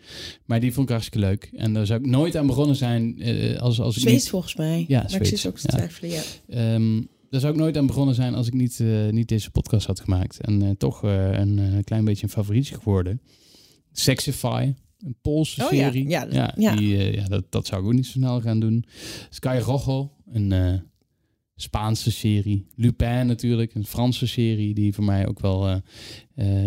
Maar die vond ik hartstikke leuk. En daar zou ik nooit aan begonnen zijn als, als ik Zweeds niet... volgens mij. Ja, maar ik Zweeds, zit ook te ja. twijfelen, ja. Ehm, daar zou ik nooit aan begonnen zijn als ik niet, eh, niet deze podcast had gemaakt. En eh, toch eh, een klein beetje een favorietje geworden. Sexify. een Poolse Oh ja, serie. ja, dat- ja. Die, eh, ja dat, dat zou ik ook niet zo snel gaan doen. Sky Rojo, een Spaanse serie. Lupin natuurlijk, een Franse serie die voor mij ook wel,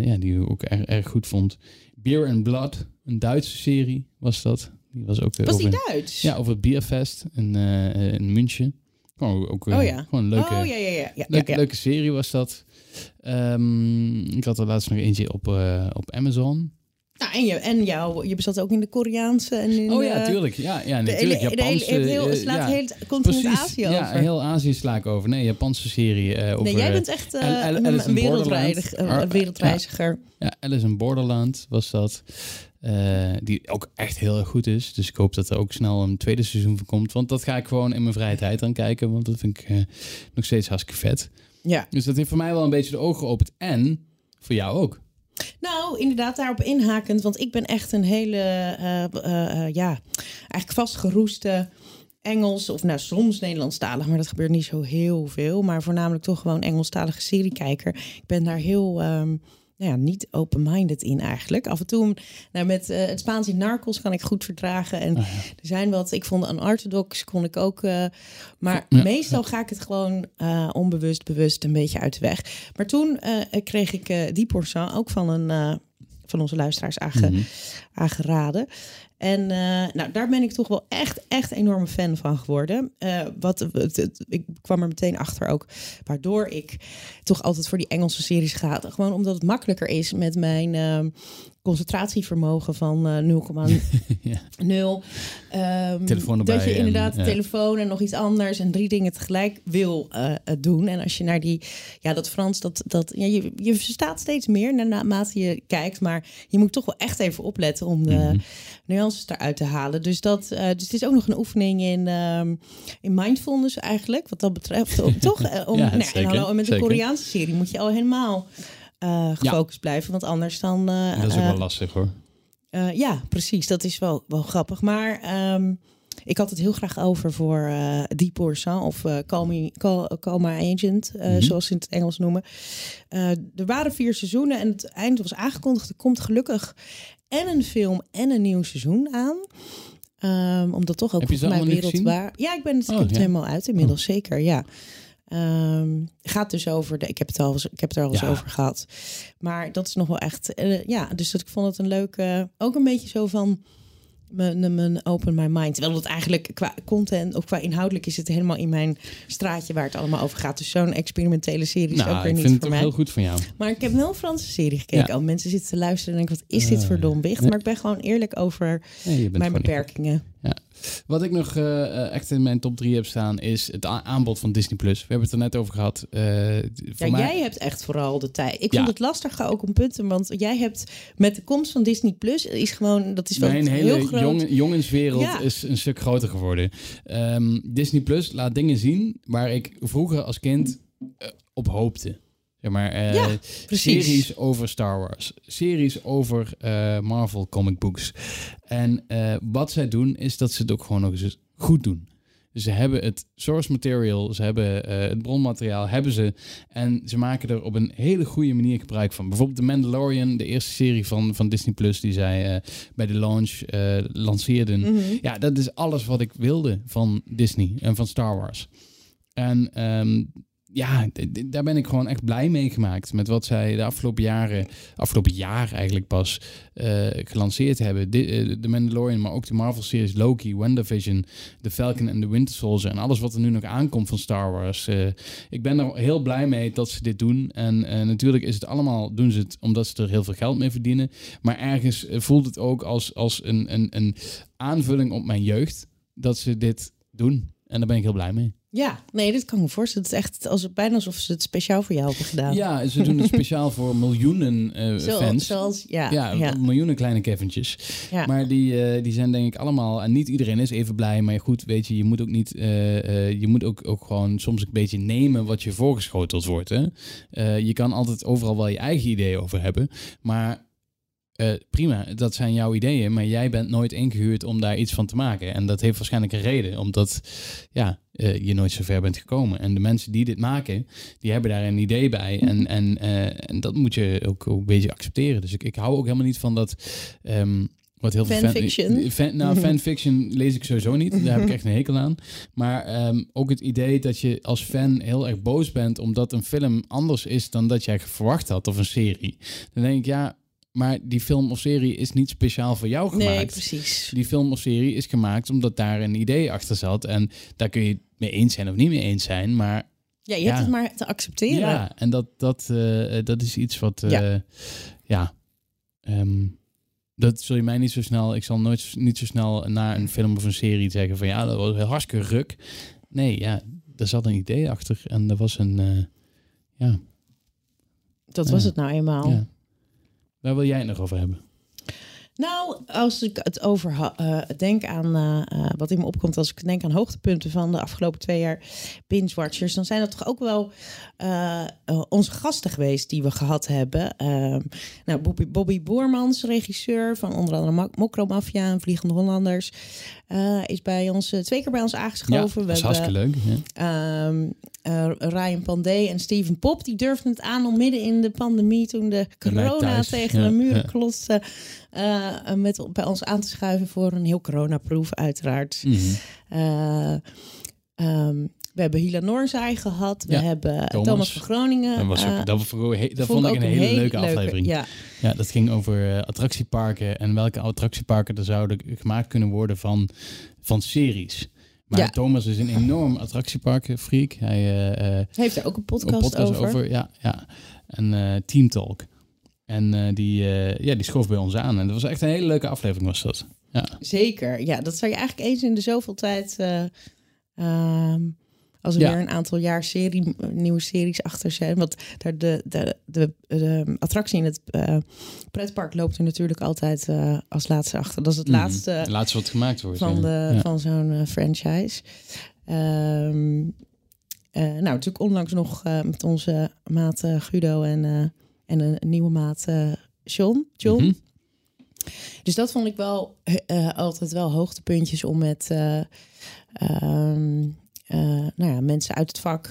ja, die ik ook erg, erg goed vond. Beer and Blood, een Duitse serie was dat. Die was ook Was die Duits? ja, over het bierfest in, in München. Gewoon ook eh, Oh ja. gewoon een leuke, oh ja, ja, ja. ja, leuke, leuke serie was dat. Ehm, ik had er laatst nog eentje op, eh, op Amazon. Nou, en je, en jou, je bezat ook in de Koreaanse en in Oh ja, de- tuurlijk. Ja, ja De natuurlijk. hele, de hele, Japanse, het heel, het eh, slaat ja, heel continent precies. Azië Ja, over. heel Azië sla ik over. Nee, Japanse serie eh, over... nee, jij eh, bent echt eh, Al- Al- een, een wereldreiziger. Ja, Alice in Borderland was dat. Eh, die ook echt heel erg goed is. Dus ik hoop dat er ook snel een tweede seizoen van komt. Want dat ga ik gewoon in mijn vrije tijd aan kijken. Want dat vind ik eh, nog steeds hartstikke vet. Ja. Dus dat heeft voor mij wel een beetje de ogen geopend. En voor jou ook. Nou, inderdaad, daarop inhakend. Want ik ben echt een hele, eh, eh, eh, ja, eigenlijk vastgeroeste Engels. Of nou, soms Nederlandstalig, maar dat gebeurt niet zo heel veel. Maar voornamelijk toch gewoon Engelstalige seriekijker. Ik ben daar heel... ehm, nou ja, niet open-minded in eigenlijk. Af en toe, nou, met eh, het Spaans in Narcos kan ik goed verdragen. En er zijn wat, ik vond Unorthodox kon ik ook. eh, maar Ja. meestal ga ik het gewoon eh, onbewust, bewust een beetje uit de weg. Maar toen kreeg ik die portion ook van een van onze luisteraars aange, Mhm. aangeraden. En eh, nou, daar ben ik toch wel echt, echt enorme fan van geworden. Eh, wat, ik kwam er meteen achter ook, waardoor ik toch altijd voor die Engelse series ga. Gewoon omdat het makkelijker is met mijn ehm, concentratievermogen van eh 0,0. Ja. Ehm, Telefoon dat je en, inderdaad ja. telefoon en nog iets anders en drie dingen tegelijk wil eh, eh, doen. En als je naar die, ja, dat Frans, dat, dat ja, je, je verstaat steeds meer naarmate je kijkt, maar je moet toch wel echt even opletten om de Mhm. nuances eruit te halen. Dus dat, eh, dus het is ook nog een oefening in, ehm, in mindfulness eigenlijk, wat dat betreft, toch? Eh, Om, Ja, nou, en hallo, met zeker. Koreaanse serie moet je al helemaal eh, gefocust blijven, want anders dan. eh, Dat is ook eh, wel lastig hoor. eh, ja, precies. Dat is wel, wel grappig. Maar ehm, ik had het heel graag over voor eh Deep of eh Call, Me, Call, Call My Agent, eh, Mhm. zoals ze in het Engels noemen. Eh, er waren vier seizoenen en het eind was aangekondigd. Er komt gelukkig en een film en een nieuw seizoen aan. Ehm, omdat toch ook Heb je ze voor mij allemaal nu gezien? wereldwaar. Ja, ik ben het, Oh, het ja. helemaal uit inmiddels, zeker. Ja. Ehm, gaat dus over de. Ik heb het al, ik heb het er al eens Ja. over gehad. Maar dat is nog wel echt. eh, ja, dus dat, ik vond het een leuke. Ook een beetje zo van. Mijn, mijn open my mind. Terwijl het eigenlijk qua content of qua inhoudelijk is het helemaal in mijn straatje waar het allemaal over gaat. Dus zo'n experimentele serie is ook Nou, weer ik niet vind het voor ook mij. heel goed van jou. Maar ik heb wel een Franse serie gekeken. Ja. Al mensen zitten te luisteren en denken: wat is dit Eh, voor domwicht? nee. Maar ik ben gewoon eerlijk over Nee, mijn beperkingen. Wat ik nog eh, eh, echt in mijn top 3 heb staan is het aanbod van Disney Plus. We hebben het er net over gehad. Eh, voor Ja, mij- jij hebt echt vooral de tijd. Ik Ja. vond het lastig ook om punten, want jij hebt met de komst van Disney Plus is gewoon dat is wel Mijn heel hele groot. jongen, jongenswereld Ja. is een stuk groter geworden. Ehm, Disney Plus laat dingen zien waar ik vroeger als kind op hoopte. Zeg maar, eh, Ja, precies. series over Star Wars, series over eh, Marvel comic books. En eh, wat zij doen is dat ze het ook gewoon nog eens goed doen. Dus ze hebben het source material, ze hebben het bronmateriaal, hebben ze. En ze maken er op een hele goede manier gebruik van. Bijvoorbeeld The Mandalorian, de eerste serie van, van Disney Plus, die zij bij de launch lanceerden. Mhm. Ja, dat is alles wat ik wilde van Disney en van Star Wars. En ehm, ja, daar ben ik gewoon echt blij mee gemaakt. Met wat zij de afgelopen jaren, afgelopen jaar eigenlijk pas eh, gelanceerd hebben. De, eh, de Mandalorian, maar ook de Marvel-series Loki, WandaVision, The Falcon en The Winter Soldier. En alles wat er nu nog aankomt van Star Wars. Eh, ik ben er heel blij mee dat ze dit doen. En natuurlijk is het allemaal, doen ze het omdat ze er heel veel geld mee verdienen. Maar ergens voelt het ook als, als een, een, een aanvulling op mijn jeugd dat ze dit doen. En daar ben ik heel blij mee. Ja, nee, dit kan ik me voorstellen. Het is echt als, bijna alsof ze het speciaal voor jou hebben gedaan. Ja, ze doen het speciaal voor miljoenen Zo- fans. Zoals, ja, ja, ja, miljoenen kleine Kevintjes. ja. Maar die, eh, die zijn denk ik allemaal... En niet iedereen is even blij. Maar goed, weet je, je moet ook niet... eh, je moet ook, ook gewoon soms een beetje nemen wat je voorgeschoteld wordt. Hè? Je kan altijd overal wel je eigen ideeën over hebben. Maar... eh, prima, dat zijn jouw ideeën, maar jij bent nooit ingehuurd om daar iets van te maken. En dat heeft waarschijnlijk een reden, omdat ja, eh, je nooit zo ver bent gekomen. En de mensen die dit maken, die hebben daar een idee bij. En, en, eh, en dat moet je ook, ook een beetje accepteren. Dus ik, ik hou ook helemaal niet van dat, ehm, Wat heel veel Fanfiction? Fan, nou, fanfiction lees ik sowieso niet. Daar heb ik echt een hekel aan. Maar ehm, ook het idee dat je als fan heel erg boos bent omdat een film anders is dan dat jij verwacht had of een serie. Dan denk ik, ja, maar die film of serie is niet speciaal voor jou gemaakt. Nee, precies. Die film of serie is gemaakt omdat daar een idee achter zat. En daar kun je het mee eens zijn of niet mee eens zijn. Maar Ja, je Ja. hebt het maar te accepteren. ja, en dat, dat, eh, dat is iets wat, eh, Ja. ja, ehm, dat zul je mij niet zo snel, ik zal nooit niet zo snel naar een film of een serie zeggen van ja, dat was heel hartstikke ruk. Nee, ja, er zat een idee achter en er was een, eh, ja, Dat was het nou eenmaal. ja. Waar wil jij het nog over hebben? Nou, als ik het over eh, denk aan eh, eh, wat in me opkomt als ik denk aan hoogtepunten van de afgelopen twee jaar binge-watchers, dan zijn dat toch ook wel onze gasten geweest die we gehad hebben. Ehm, nou, Bobby, Bobby Boermans, regisseur van onder andere Mo- Mokro Mafia en Vliegende Hollanders, is bij ons twee keer bij ons aangeschoven. ja, dat is hartstikke leuk. Ja. Eh, Ryan Pandey en Steven Pop, die durfden het aan om midden in de pandemie, toen de corona tegen ja, de muren ja. klotste, eh, met, bij ons aan te schuiven voor een heel coronaproof uiteraard. Mhm. Eh, ehm, we hebben Hila Noorzaai gehad, we Ja, hebben Thomas. Thomas, van Groningen. Dat, was ook, dat, vond, ik- dat vond ik een hele leuke aflevering. Ja, Ja, dat ging over attractieparken en welke attractieparken er zouden gemaakt kunnen worden van, van series. Maar Ja. Thomas is een enorm attractieparkenfreak. Hij eh, eh, heeft er ook een een podcast, podcast over. over. ja, ja. En eh Team Talk. En eh, die, eh, ja, die schoof bij ons aan. En dat was echt een hele leuke aflevering was dat. Ja, Zeker, ja, dat zou je eigenlijk eens in de zoveel tijd. eh, ehm, als er Ja. weer een aantal jaar serie, nieuwe series achter zijn. Want daar de, de, de, de attractie in het eh, pretpark loopt er natuurlijk altijd eh, als laatste achter. Dat is het Mhm. laatste Het laatste wat gemaakt wordt. van, ja. de, Ja. van zo'n eh, franchise. Ehm, eh, nou, natuurlijk onlangs nog eh, met onze maat eh, Guido en, eh, en een, nieuwe maat eh, John. John. Mhm. Dus dat vond ik wel eh, altijd wel hoogtepuntjes om met eh, ehm, eh, nou ja, mensen uit het vak.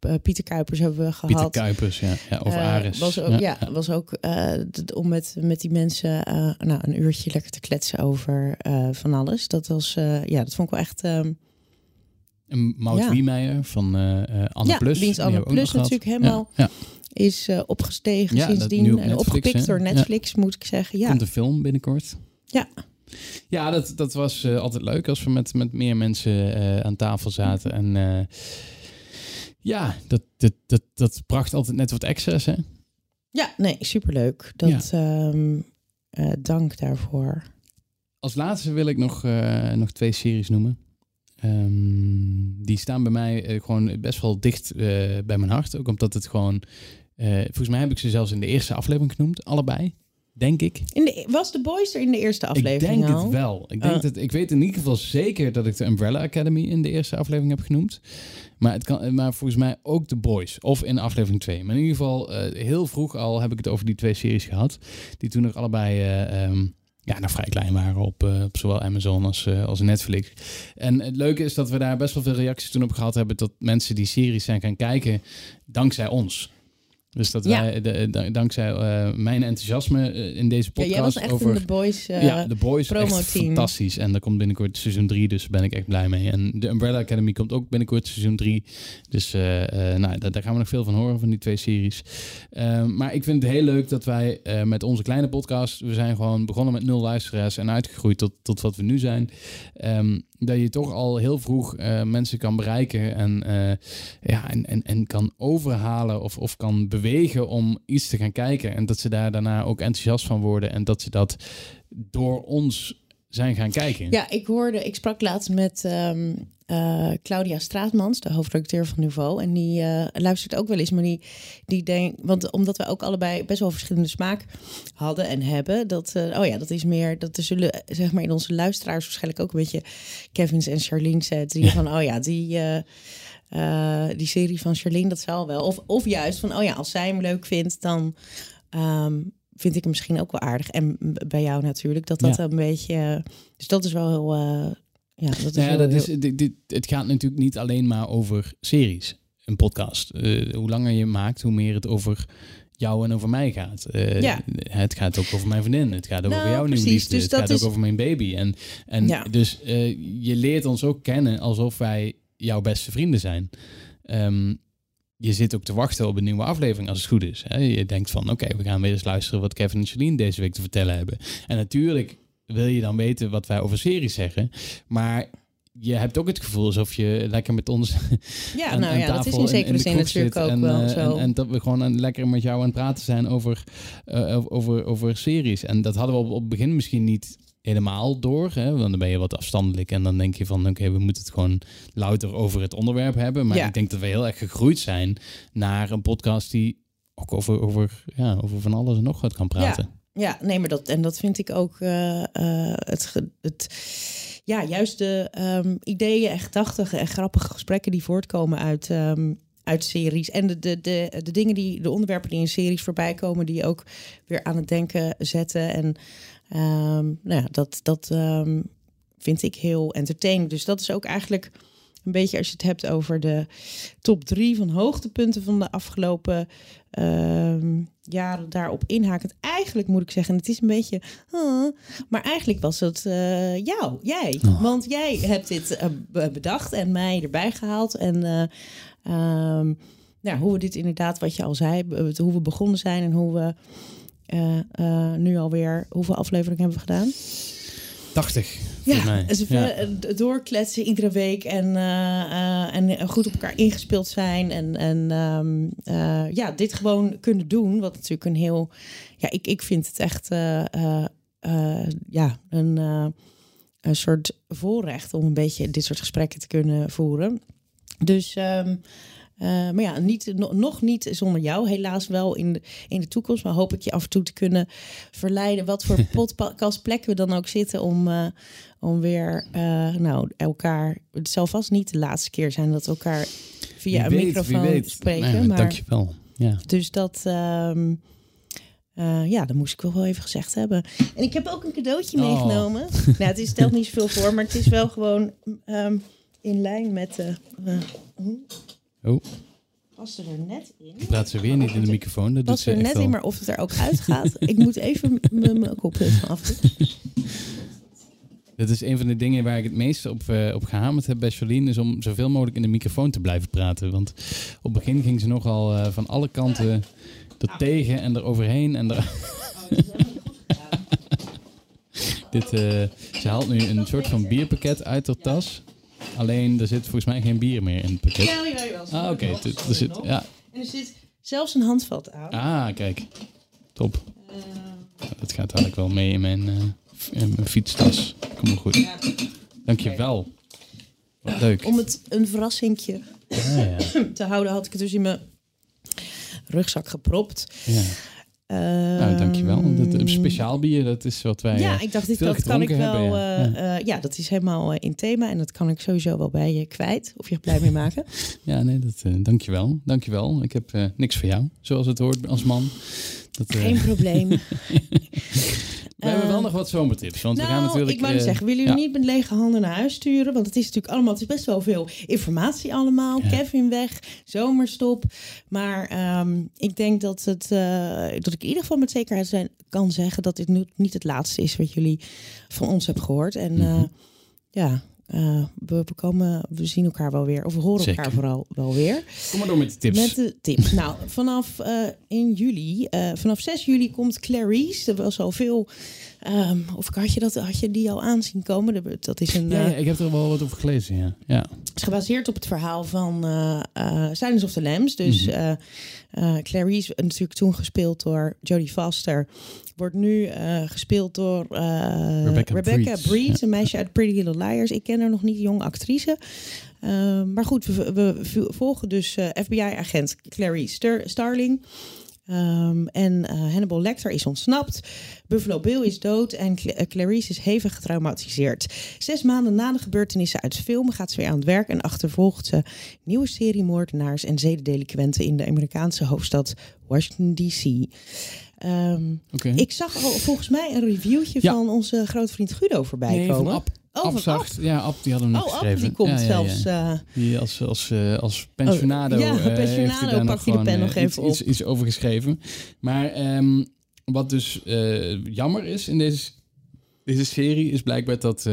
eh, Pieter Kuipers hebben we gehad. Pieter Kuipers, ja. ja of Eh, Aris. Was ook, ja, was ook eh, om met, met die mensen eh, nou, een uurtje lekker te kletsen over eh, van alles. Dat was, eh, ja, dat vond ik wel echt. ehm, En Maud Ja. Wiemeijer van eh eh, Anne Ja, Plus. dienst die Anne ook Plus natuurlijk helemaal. Is eh, opgestegen sindsdien. op en opgepikt hè? door. Netflix, moet ik zeggen. ja. Ja, Komt een film binnenkort. Ja. Ja, dat, dat was eh, altijd leuk als we met, met meer mensen eh, aan tafel zaten. En eh, ja, dat, dat, dat, dat bracht altijd net wat extra's, hè? ja nee, superleuk. Dat, ehm, eh, dank daarvoor. Als laatste wil ik nog, nog twee series noemen. Ehm, die staan bij mij gewoon best wel dicht bij mijn hart. Ook omdat het gewoon... volgens mij heb ik ze zelfs in de eerste aflevering genoemd. Allebei, denk ik. In de, was de Boys er in de eerste aflevering ik denk al? het wel. Ik, denk dat, ik weet in ieder geval zeker dat ik de Umbrella Academy in de eerste aflevering heb genoemd. Maar, het kan, maar volgens mij ook The Boys. Of in aflevering 2. Maar in ieder geval, eh, heel vroeg al heb ik het over die twee series gehad. Die toen nog allebei eh, ehm, ja, nog vrij klein waren op, eh, op zowel Amazon als, als Netflix. En het leuke is dat we daar best wel veel reacties toen op gehad hebben. Dat mensen die series zijn gaan kijken dankzij ons. Dus dat Ja. wij, de, de- dankzij eh, mijn enthousiasme eh, in deze Ja, podcast jij was echt over... in de Boys. eh, ja, de Boys echt promo-team. fantastisch. En er komt binnenkort seizoen 3, dus daar ben ik echt blij mee. En de Umbrella Academy komt ook binnenkort seizoen 3. Dus nou, daar, daar gaan we nog veel van horen, van die twee series. Eh, maar ik vind het heel leuk dat wij met onze kleine podcast... we zijn gewoon begonnen met nul luisteraars... en uitgegroeid tot, tot wat we nu zijn. Ehm, dat je toch al heel vroeg mensen kan bereiken... en, ja, en, en, en kan overhalen of, of kan bewegen om iets te gaan kijken. En dat ze daar daarna ook enthousiast van worden... en dat ze dat door ons zijn gaan kijken. Ja, ik hoorde, ik sprak laatst met ehm, eh, Claudia Straatmans, de hoofdredacteur van Nouveau. En die eh, luistert ook wel eens, maar die, die denkt, want omdat we ook allebei best wel verschillende smaak hadden en hebben, dat, eh, oh ja, dat is meer, dat er zullen, zeg maar, in onze luisteraars waarschijnlijk ook een beetje Kevin's en Charlene's zetten. Die van, oh ja, die. Eh, die serie van Charlene, dat zal wel. Of, of juist van, oh ja, als zij hem leuk vindt, dan ehm, vind ik hem misschien ook wel aardig. En bij jou natuurlijk, dat dat Ja. een beetje... dus dat is wel heel... eh, ja, dat is Nou ja, dat is, heel- dit, dit, het gaat natuurlijk niet alleen maar over series, een podcast. Eh, hoe langer je maakt, hoe meer het over jou en over mij gaat. Ja. Het gaat ook over mijn vriendin. Het gaat ook Nou, over jouw nieuwe liefde. Dus het gaat is- ook over mijn baby. En, en Ja. dus je leert ons ook kennen alsof wij jouw beste vrienden zijn. Ehm, je zit ook te wachten op een nieuwe aflevering als het goed is. Hè? Je denkt van, oké, we gaan weer eens luisteren wat Kevin en Celine deze week te vertellen hebben. En natuurlijk wil je dan weten wat wij over series zeggen. Maar je hebt ook het gevoel alsof je lekker met ons Ja, aan- nou aan ja, dat is in zekere zin natuurlijk ook en, wel eh, zo. En, en dat we gewoon aan, lekker met jou aan het praten zijn over, eh, over- over, over series. En dat hadden we op, op het begin misschien niet helemaal door. Hè? Want dan ben je wat afstandelijk en dan denk je van... oké, we moeten het gewoon louter over het onderwerp hebben. Maar Ja. ik denk dat we heel erg gegroeid zijn naar een podcast... die ook over, over, ja, over van alles en nog wat kan praten. Ja, nee, maar dat en dat vind ik ook eh, eh, het, het, ja, juist de ehm, ideeën en gedachten en grappige gesprekken die voortkomen uit, ehm, uit series en de, de, de, de dingen die, de onderwerpen die in series voorbij komen, die ook weer aan het denken zetten. En ehm, nou ja, dat, dat ehm, vind ik heel entertainend. Dus dat is ook eigenlijk een beetje als je het hebt over de top drie van hoogtepunten van de afgelopen ehm, jaren daarop inhakend. Eigenlijk moet ik zeggen, het is een beetje. maar eigenlijk was het eh, jou, jij. Oh. Want jij hebt dit eh, be- bedacht en mij erbij gehaald. En eh, nou, hoe we dit inderdaad, wat je al zei, hoe we begonnen zijn en hoe we. Eh, nu alweer, hoeveel afleveringen hebben we gedaan? 80, Ja, mij. dus Ja. doorkletsen iedere week en, eh, en goed op elkaar ingespeeld zijn. En, en ehm, eh, ja, dit gewoon kunnen doen. Wat natuurlijk een heel. Ja, ik, ik vind het echt ja, een, een soort voorrecht om een beetje dit soort gesprekken te kunnen voeren. Dus. ehm, eh, maar ja, niet, no- nog niet zonder jou. Helaas wel in de, in de toekomst. Maar hoop ik je af en toe te kunnen verleiden. Wat voor podcastplekken we dan ook zitten. Om, eh, om weer eh, nou, elkaar. Het zal vast niet de laatste keer zijn dat we elkaar via Wie een weet, microfoon spreken. Nee, maar, Dankjewel. Ja. dus dat. ehm, eh, ja, dat moest ik wel wel even gezegd hebben. En ik heb ook een cadeautje Oh. meegenomen. nou, het is, stelt niet zoveel voor, maar het is wel gewoon ehm, in lijn met. de Oh, past er net in. praat ze weer niet in de microfoon. Dat doet Pas ze er echt net wel. in, maar of het er ook uitgaat. ik moet even mijn koptelefoon af. Dat is een van de dingen waar ik het meest op, eh, op gehamerd heb bij Jolien, is om zoveel mogelijk in de microfoon te blijven praten. Want op het begin ging ze nogal eh, van alle kanten er tegen en er overheen. En er... Dit, eh, ze haalt nu een soort van bierpakket uit haar tas. Alleen er zit volgens mij geen bier meer in het pakket. Ja, ja, ja. Ah, oké. Er zit, ja. En er zit zelfs een handvat aan. Ah, kijk. Top. Dat gaat eigenlijk wel mee in mijn, eh, f- in mijn fietstas. Kom maar goed. Dankjewel. Wat leuk. Om het een verrassingje Ja, ja. te houden, had ik het dus in mijn rugzak gepropt. ja. Nou, dankjewel. Dat, een speciaal bier, dat is wat wij... ja, eh, ik dacht, dit, dat kan ik wel. hebben, eh, eh, ja. dat is helemaal eh, in thema. En dat kan ik sowieso wel bij je kwijt. Of je er blij mee maken. ja, nee, dat, eh, dankjewel. Dankjewel. Ik heb eh, niks voor jou, zoals het hoort als man. Dat, eh, Geen probleem. we hebben wel Eh, nog wat zomertips. Want nou, we gaan natuurlijk... ik wou eh, zeggen, willen ja. jullie niet met lege handen naar huis sturen? Want het is natuurlijk allemaal, het is best wel veel informatie allemaal. Ja. Kevin weg, zomerstop. Maar ehm, ik denk dat, het, eh, dat ik in ieder geval met zekerheid zijn, kan zeggen dat dit nu niet het laatste is wat jullie van ons hebben gehoord. En Mhm. eh, ja, eh, we, we, komen, we zien elkaar wel weer. Of we horen Zeker. elkaar vooral wel weer. Kom maar door met de tips. Met de tips. nou, vanaf eh, in juli, eh, vanaf 6 juli komt Clarice. Er was al veel. Ehm, of had je, dat, had je die al aanzien komen? Dat is een. Ja, eh, ja, ik heb er wel wat over gelezen, ja. ja. is gebaseerd op het verhaal van eh, Silence of the Lambs. Dus eh, eh, Clarice, natuurlijk toen gespeeld door Jodie Foster, wordt nu gespeeld door Rebecca Rebecca, Breed, een meisje uit Pretty Little Liars. Ik ken haar nog niet, jonge actrice. Eh, maar goed, we, we volgen dus FBI-agent Clarice Star- Starling. Ehm, en eh, Hannibal Lecter is ontsnapt. Buffalo Bill is dood en eh, Clarice is hevig getraumatiseerd. Zes maanden na de gebeurtenissen uit de film gaat ze weer aan het werk en achtervolgt ze nieuwe serie moordenaars en zedendelinquenten in de Amerikaanse hoofdstad Washington D.C. Ehm, ik zag al volgens mij een reviewtje Ja. van onze grote vriend Guido voorbij Nee, van komen. Ab. Oh, van afzacht. Ja, Ab, die hadden nog Oh, Ab, geschreven. die komt Ja, ja, ja. zelfs. eh, Die als, als, eh, als pensionado. Oh, ja, eh, heeft pensionado pakt hij de pen nog even iets, op. Iets, iets over geschreven. Maar ehm, wat dus jammer is in deze, deze serie, is blijkbaar dat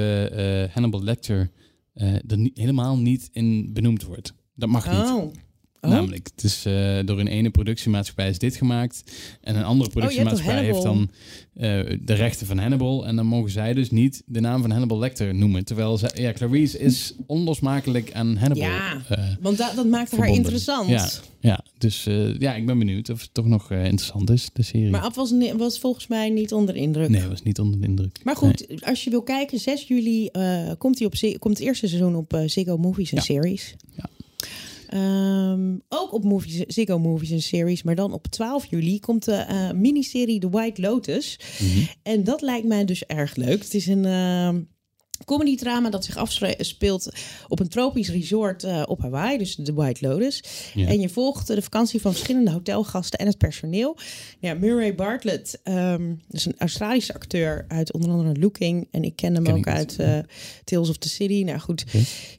Hannibal Lecter er niet, helemaal niet in benoemd wordt. Dat mag niet. Oh. Namelijk, het is eh, door een ene productiemaatschappij is dit gemaakt. En een andere Oh, productiemaatschappij heeft dan eh, de rechten van Hannibal. En dan mogen zij dus niet de naam van Hannibal Lecter noemen. Terwijl zij, ja, Clarice is onlosmakelijk aan Hannibal. Ja, eh, Want dat, dat maakt haar interessant. Ja, ja dus ja, ik ben benieuwd of het toch nog interessant is, de serie. Maar Ab was, was volgens mij niet onder de indruk. nee, was niet onder de indruk. Maar goed, als je wil kijken, 6 juli komt, hij op, komt het eerste seizoen op Ziggo Movies en Ja. Series. Ja. Ehm, ook op movies, Ziggo Movies en Series, maar dan op 12 juli komt de eh, miniserie The White Lotus. Mhm. En dat lijkt mij dus erg leuk. Het is een ehm comedy-drama dat zich afspeelt op een tropisch resort eh, op Hawaii, dus de White Lotus. Ja. En je volgt de vakantie van verschillende hotelgasten en het personeel. Ja, Murray Bartlett, ehm is een Australische acteur uit onder andere Looking. En ik ken hem Ken ook uit eh, Tales of the City. Nou goed,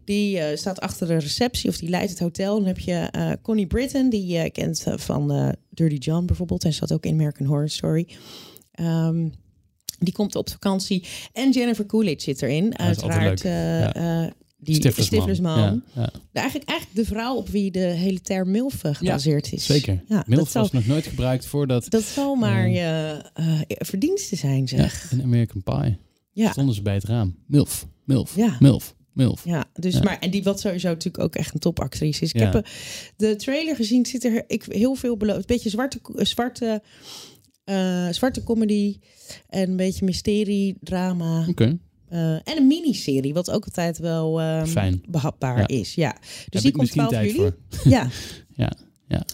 die eh, staat achter de receptie of die leidt het hotel. Dan heb je eh, Connie Britton, die je kent eh, van eh, Dirty John bijvoorbeeld. Hij zat ook in American Horror Story. Ehm, die komt op vakantie. En Jennifer Coolidge zit erin. Uiteraard. eh, Ja. eh, die Stiflersman. Stiflersman. Ja, ja, De- Eigenlijk, eigenlijk de vrouw op wie de hele term MILF eh, gebaseerd is. zeker. Ja, Milf zal, was nog nooit gebruikt voordat dat zal maar Ja. je eh, verdienste zijn, ja, zeg. in American Pie Ja, stonden ze bij het raam. Milf, Milf, Ja. Milf, Milf. ja, dus Ja. maar en die wat sowieso natuurlijk ook echt een topactrice is. Ik Ja. heb de trailer gezien, zit er ik heel veel beloofd. Beetje zwarte, zwarte, eh, zwarte comedy en een beetje mysterie, drama Oké, eh, en een miniserie, wat ook altijd wel ehm, Fijn. behapbaar Ja. is. Ja, dus heb die ik komt misschien 12 tijd juli. voor. Ja, Ja, ja.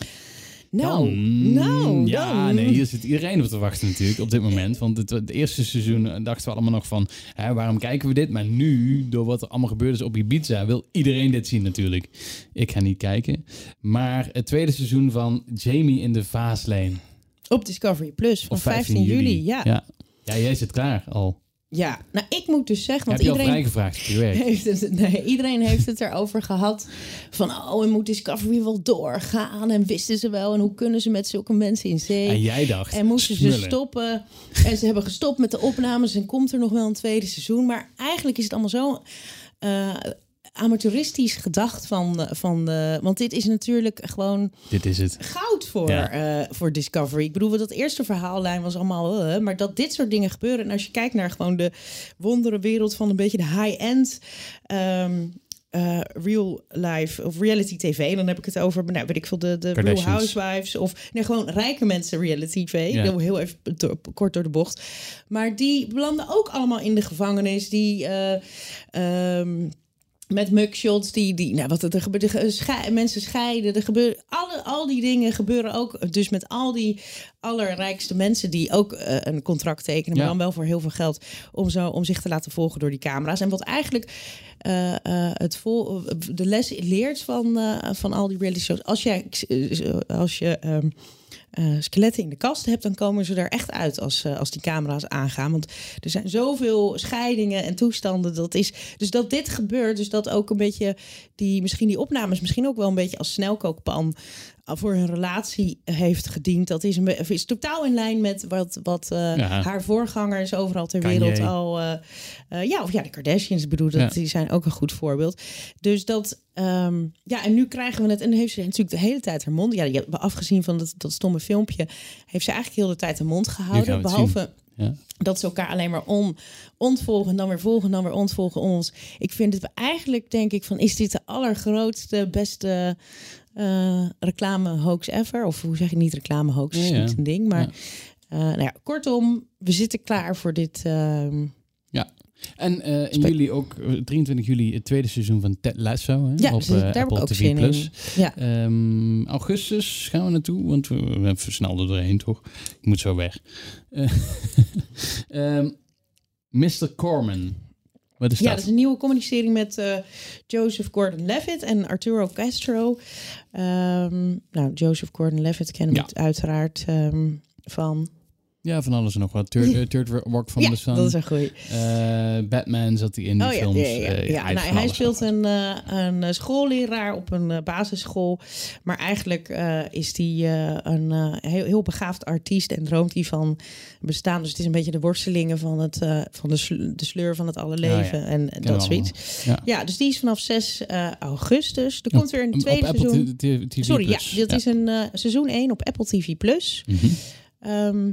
nou, Dan- nou, Ja, dan. nee, hier zit iedereen op te wachten natuurlijk op dit moment. Want het, het eerste seizoen dachten we allemaal nog van... Hè, waarom kijken we dit? Maar nu, door wat er allemaal gebeurd is op Ibiza... wil iedereen dit zien natuurlijk. Ik ga niet kijken. Maar het tweede seizoen van Jamie in de Vaaslijn. Op Discovery Plus van Op 15 juli. Ja. ja. Ja, jij zit klaar al. Ja, nou ik moet dus zeggen, want Heb je al iedereen vrijgevraagd op je werk? heeft het, nee, iedereen heeft het erover gehad van oh, en moet Discovery wel doorgaan en wisten ze wel en hoe kunnen ze met zulke mensen in zee? En jij dacht, En moesten ze stoppen. En ze hebben gestopt met de opnames. En komt er nog wel een tweede seizoen. Maar eigenlijk is het allemaal zo eh, amateuristisch gedacht van, de- van de... Want dit is natuurlijk gewoon Dit is het. goud voor, Ja. eh, voor Discovery. Ik bedoel, dat eerste verhaallijn was allemaal... eh, maar dat dit soort dingen gebeuren... En als je kijkt naar gewoon de wonderenwereld van een beetje de high-end... ehm, eh, real life of reality tv. Dan heb ik het over, nou, weet ik veel, de, de Real. Housewives of nee, gewoon rijke mensen reality tv. Ja. Heel- Heel even door- kort door de bocht. Maar die belanden ook allemaal in de gevangenis. Die eh, ehm, met mugshots, die, die nou, wat er gebeurt, er mensen scheiden, er gebeuren, alle, al die dingen gebeuren ook. Dus met al die allerrijkste mensen die ook eh, een contract tekenen, maar dan wel voor heel veel geld, om, zo, om zich te laten volgen door die camera's. En wat eigenlijk eh, eh, het vol, de les leert van, van al die reality shows, als, jij, als je ehm, eh, skeletten in de kast hebt, dan komen ze er echt uit als, eh, als die camera's aangaan. Want er zijn zoveel scheidingen en toestanden. Dat is, dus dat dit gebeurt, dus dat ook een beetje die, misschien die opnames, misschien ook wel een beetje als snelkookpan voor hun relatie heeft gediend. Dat is, een, is totaal in lijn met wat, wat eh, Ja. haar voorgangers overal ter Kanye. wereld al. eh, eh, ja, of ja, de Kardashians, bedoel, dat, Ja. die zijn ook een goed voorbeeld. Dus dat, ehm, ja, en nu krijgen we het. En heeft ze natuurlijk de hele tijd haar mond. Ja, je hebt, afgezien van dat, dat stomme filmpje, heeft ze eigenlijk heel de tijd haar mond gehouden. Behalve Ja. dat ze elkaar alleen maar on, ontvolgen, dan weer volgen, dan weer ontvolgen ons. Ik vind het eigenlijk, denk ik, van is dit de allergrootste, beste eh, reclame hoax ever? Of hoe zeg je niet reclame hoax? is Ja, ja. niet een ding, maar Ja. eh, nou ja, kortom, we zitten klaar voor dit. ehm, En eh, in juli ook, eh, 23 juli, het tweede seizoen van Ted Lasso. Hè, ja, op daar heb ik ook TV+. zin Plus. in. Ja. Ehm, augustus gaan we naartoe, want we, we hebben versneld er doorheen, toch? Ik moet zo weg. Eh, ehm, Mr. Corman. Wat is Ja, dat? is een nieuwe comedy-serie met eh, Joseph Gordon-Levitt en Arturo Castro. Ehm, nou, Joseph Gordon-Levitt kennen we Ja. uiteraard ehm, van Ja, van alles en nog wat. Third, eh, Third Rock van ja, the Sun. dat is een goeie. Eh, Batman zat hij in die Oh ja, films. ja, ja, ja. Eh, Ja, hij, nou, hij speelt een, een schoolleraar op een basisschool. Maar eigenlijk is hij een heel, heel begaafd artiest en droomt hij van bestaan. Dus het is een beetje de worstelingen van, het, van de, sl- de sleur van het alle leven en we dat zoiets. Ja. Ja, dus die is vanaf 6 eh, augustus. Er komt weer een tweede op seizoen. TV Sorry, ja, dat is een seizoen 1 op Apple TV Plus. Ehm,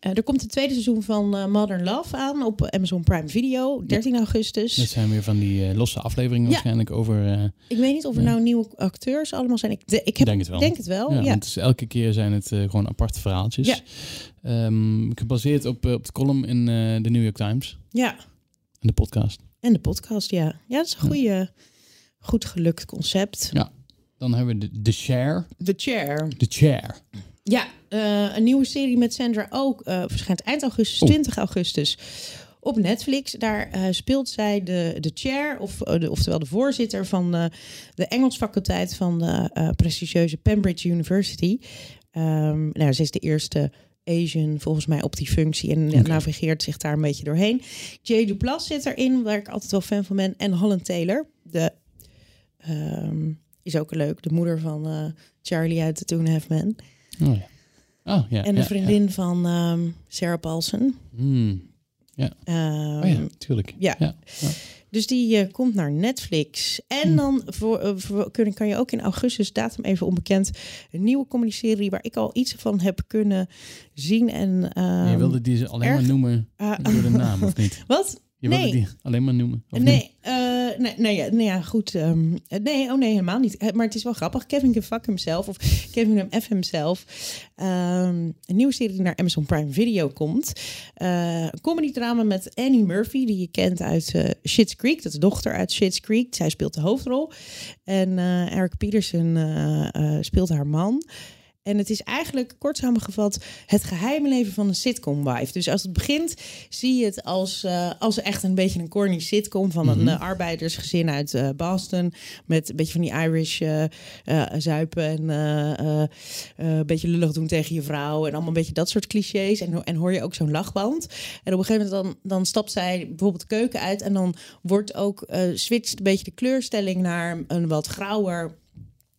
eh, er komt het tweede seizoen van eh, Modern Love aan op Amazon Prime Video, 13 augustus. Dat zijn weer van die eh, losse afleveringen Ja. waarschijnlijk over... eh, Ik weet niet of er nou nieuwe acteurs allemaal zijn. Ik, de- ik heb, denk het wel. denk het wel. ja, Want het is- elke keer zijn het eh, gewoon aparte verhaaltjes. Ja. Ehm, gebaseerd op, eh, op de column in eh, de New York Times. ja. En de podcast. En de podcast, ja. Ja, dat is een goede, goed gelukt concept. Ja. Dan hebben we de, de Share. The Chair. De Chair. Ja, eh, een nieuwe serie met Sandra ook. eh verschijnt eind augustus, Oh. 20 augustus. Op Netflix. Daar eh, speelt zij de, de chair, of, de, oftewel de voorzitter van de Engelsfaculteit van de prestigieuze Cambridge University. Ehm, nou, ze is de eerste Asian volgens mij op die functie en navigeert zich daar een beetje doorheen. Jay Duplass zit erin, waar ik altijd wel fan van ben. En Holland Taylor, de, ehm, is ook leuk, de moeder van Charlie uit The Two and a Half Men. Oh ja. Oh, ja En de ja, vriendin van ehm, Sarah Paulson. Ja. Hmm. Ehm, Oh ja, tuurlijk. ja. ja. ja. Dus die eh, komt naar Netflix. En dan voor, eh, voor, kun, kan je ook in augustus, datum even onbekend, een nieuwe comedy-serie waar ik al iets van heb kunnen zien. En, ehm, je wilde die ze alleen erg- maar noemen ah, door de naam, of niet? Wat? Je wilde Nee. die alleen maar noemen? Of? Nee, eh, nee, nee, ja, nee, ja, goed. ehm, eh, nee, oh nee, helemaal niet. Eh, Maar het is wel grappig. Kevin can fuck himself of Kevin F himself. Ehm, een nieuwe serie die naar Amazon Prime Video komt. Eh, een comedy drama met Annie Murphy, die je kent uit Schitt's Creek. Dat is de dochter uit Schitt's Creek. Zij speelt de hoofdrol. En Eric Peterson speelt haar man. En het is eigenlijk, kort samengevat, het geheime leven van een sitcom-wife. Dus als het begint, zie je het als, eh, als echt een beetje een corny sitcom van een eh, arbeidersgezin uit eh, Boston. Met een beetje van die Irish zuipen en een beetje lullig doen tegen je vrouw. En allemaal een beetje dat soort clichés. En, en hoor je ook zo'n lachband. En op een gegeven moment dan, dan stapt zij bijvoorbeeld de keuken uit. En dan wordt ook, switcht een beetje de kleurstelling naar een wat grauwer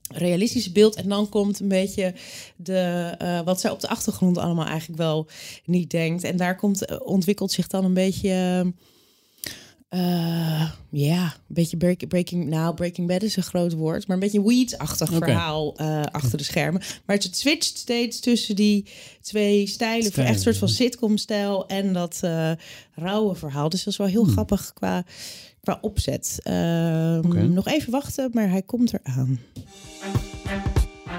realistische beeld. En dan komt een beetje de, eh, wat zij op de achtergrond allemaal eigenlijk wel niet denkt. En daar komt, eh, ontwikkelt zich dan een beetje. eh, ja, een beetje break, breaking. Nou, Breaking Bad is een groot woord, maar een beetje weeds-achtig Oké. verhaal achter de schermen. Maar het switcht steeds tussen die twee stijlen, voor Stijlen, echt een soort van sitcom-stijl en dat rauwe verhaal. Dus dat is wel heel grappig qua, qua opzet. Ehm. Nog even wachten, maar hij komt eraan.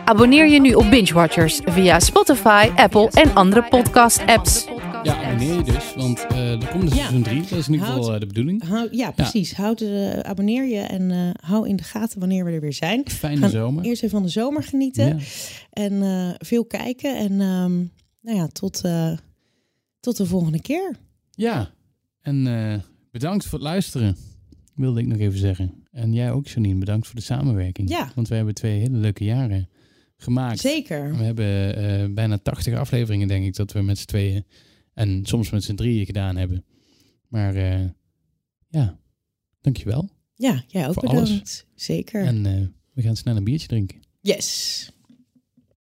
Abonneer je nu op Binge Watchers via Spotify, Apple en andere podcast-apps. Ja, abonneer je dus, want eh er komt dus Ja. seizoen 3. Dat is in ieder geval eh, de bedoeling. Hou, ja, precies. Houd de, abonneer je en eh, hou in de gaten wanneer we er weer zijn. Fijne Gaan zomer. Eerst even van de zomer genieten Ja. en eh, veel kijken. En ehm, nou ja, tot, eh, tot de volgende keer. Ja, en eh, bedankt voor het luisteren, wilde ik nog even zeggen. En jij ook, Janine, bedankt voor de samenwerking. Ja. Want we hebben twee hele leuke jaren gemaakt. Zeker. We hebben eh, bijna 80 afleveringen, denk ik, dat we met z'n tweeën en soms met z'n drieën gedaan hebben. Maar eh, ja, dankjewel. Ja, jij ook Voor alles. bedankt. Zeker. En eh, we gaan snel een biertje drinken. Yes.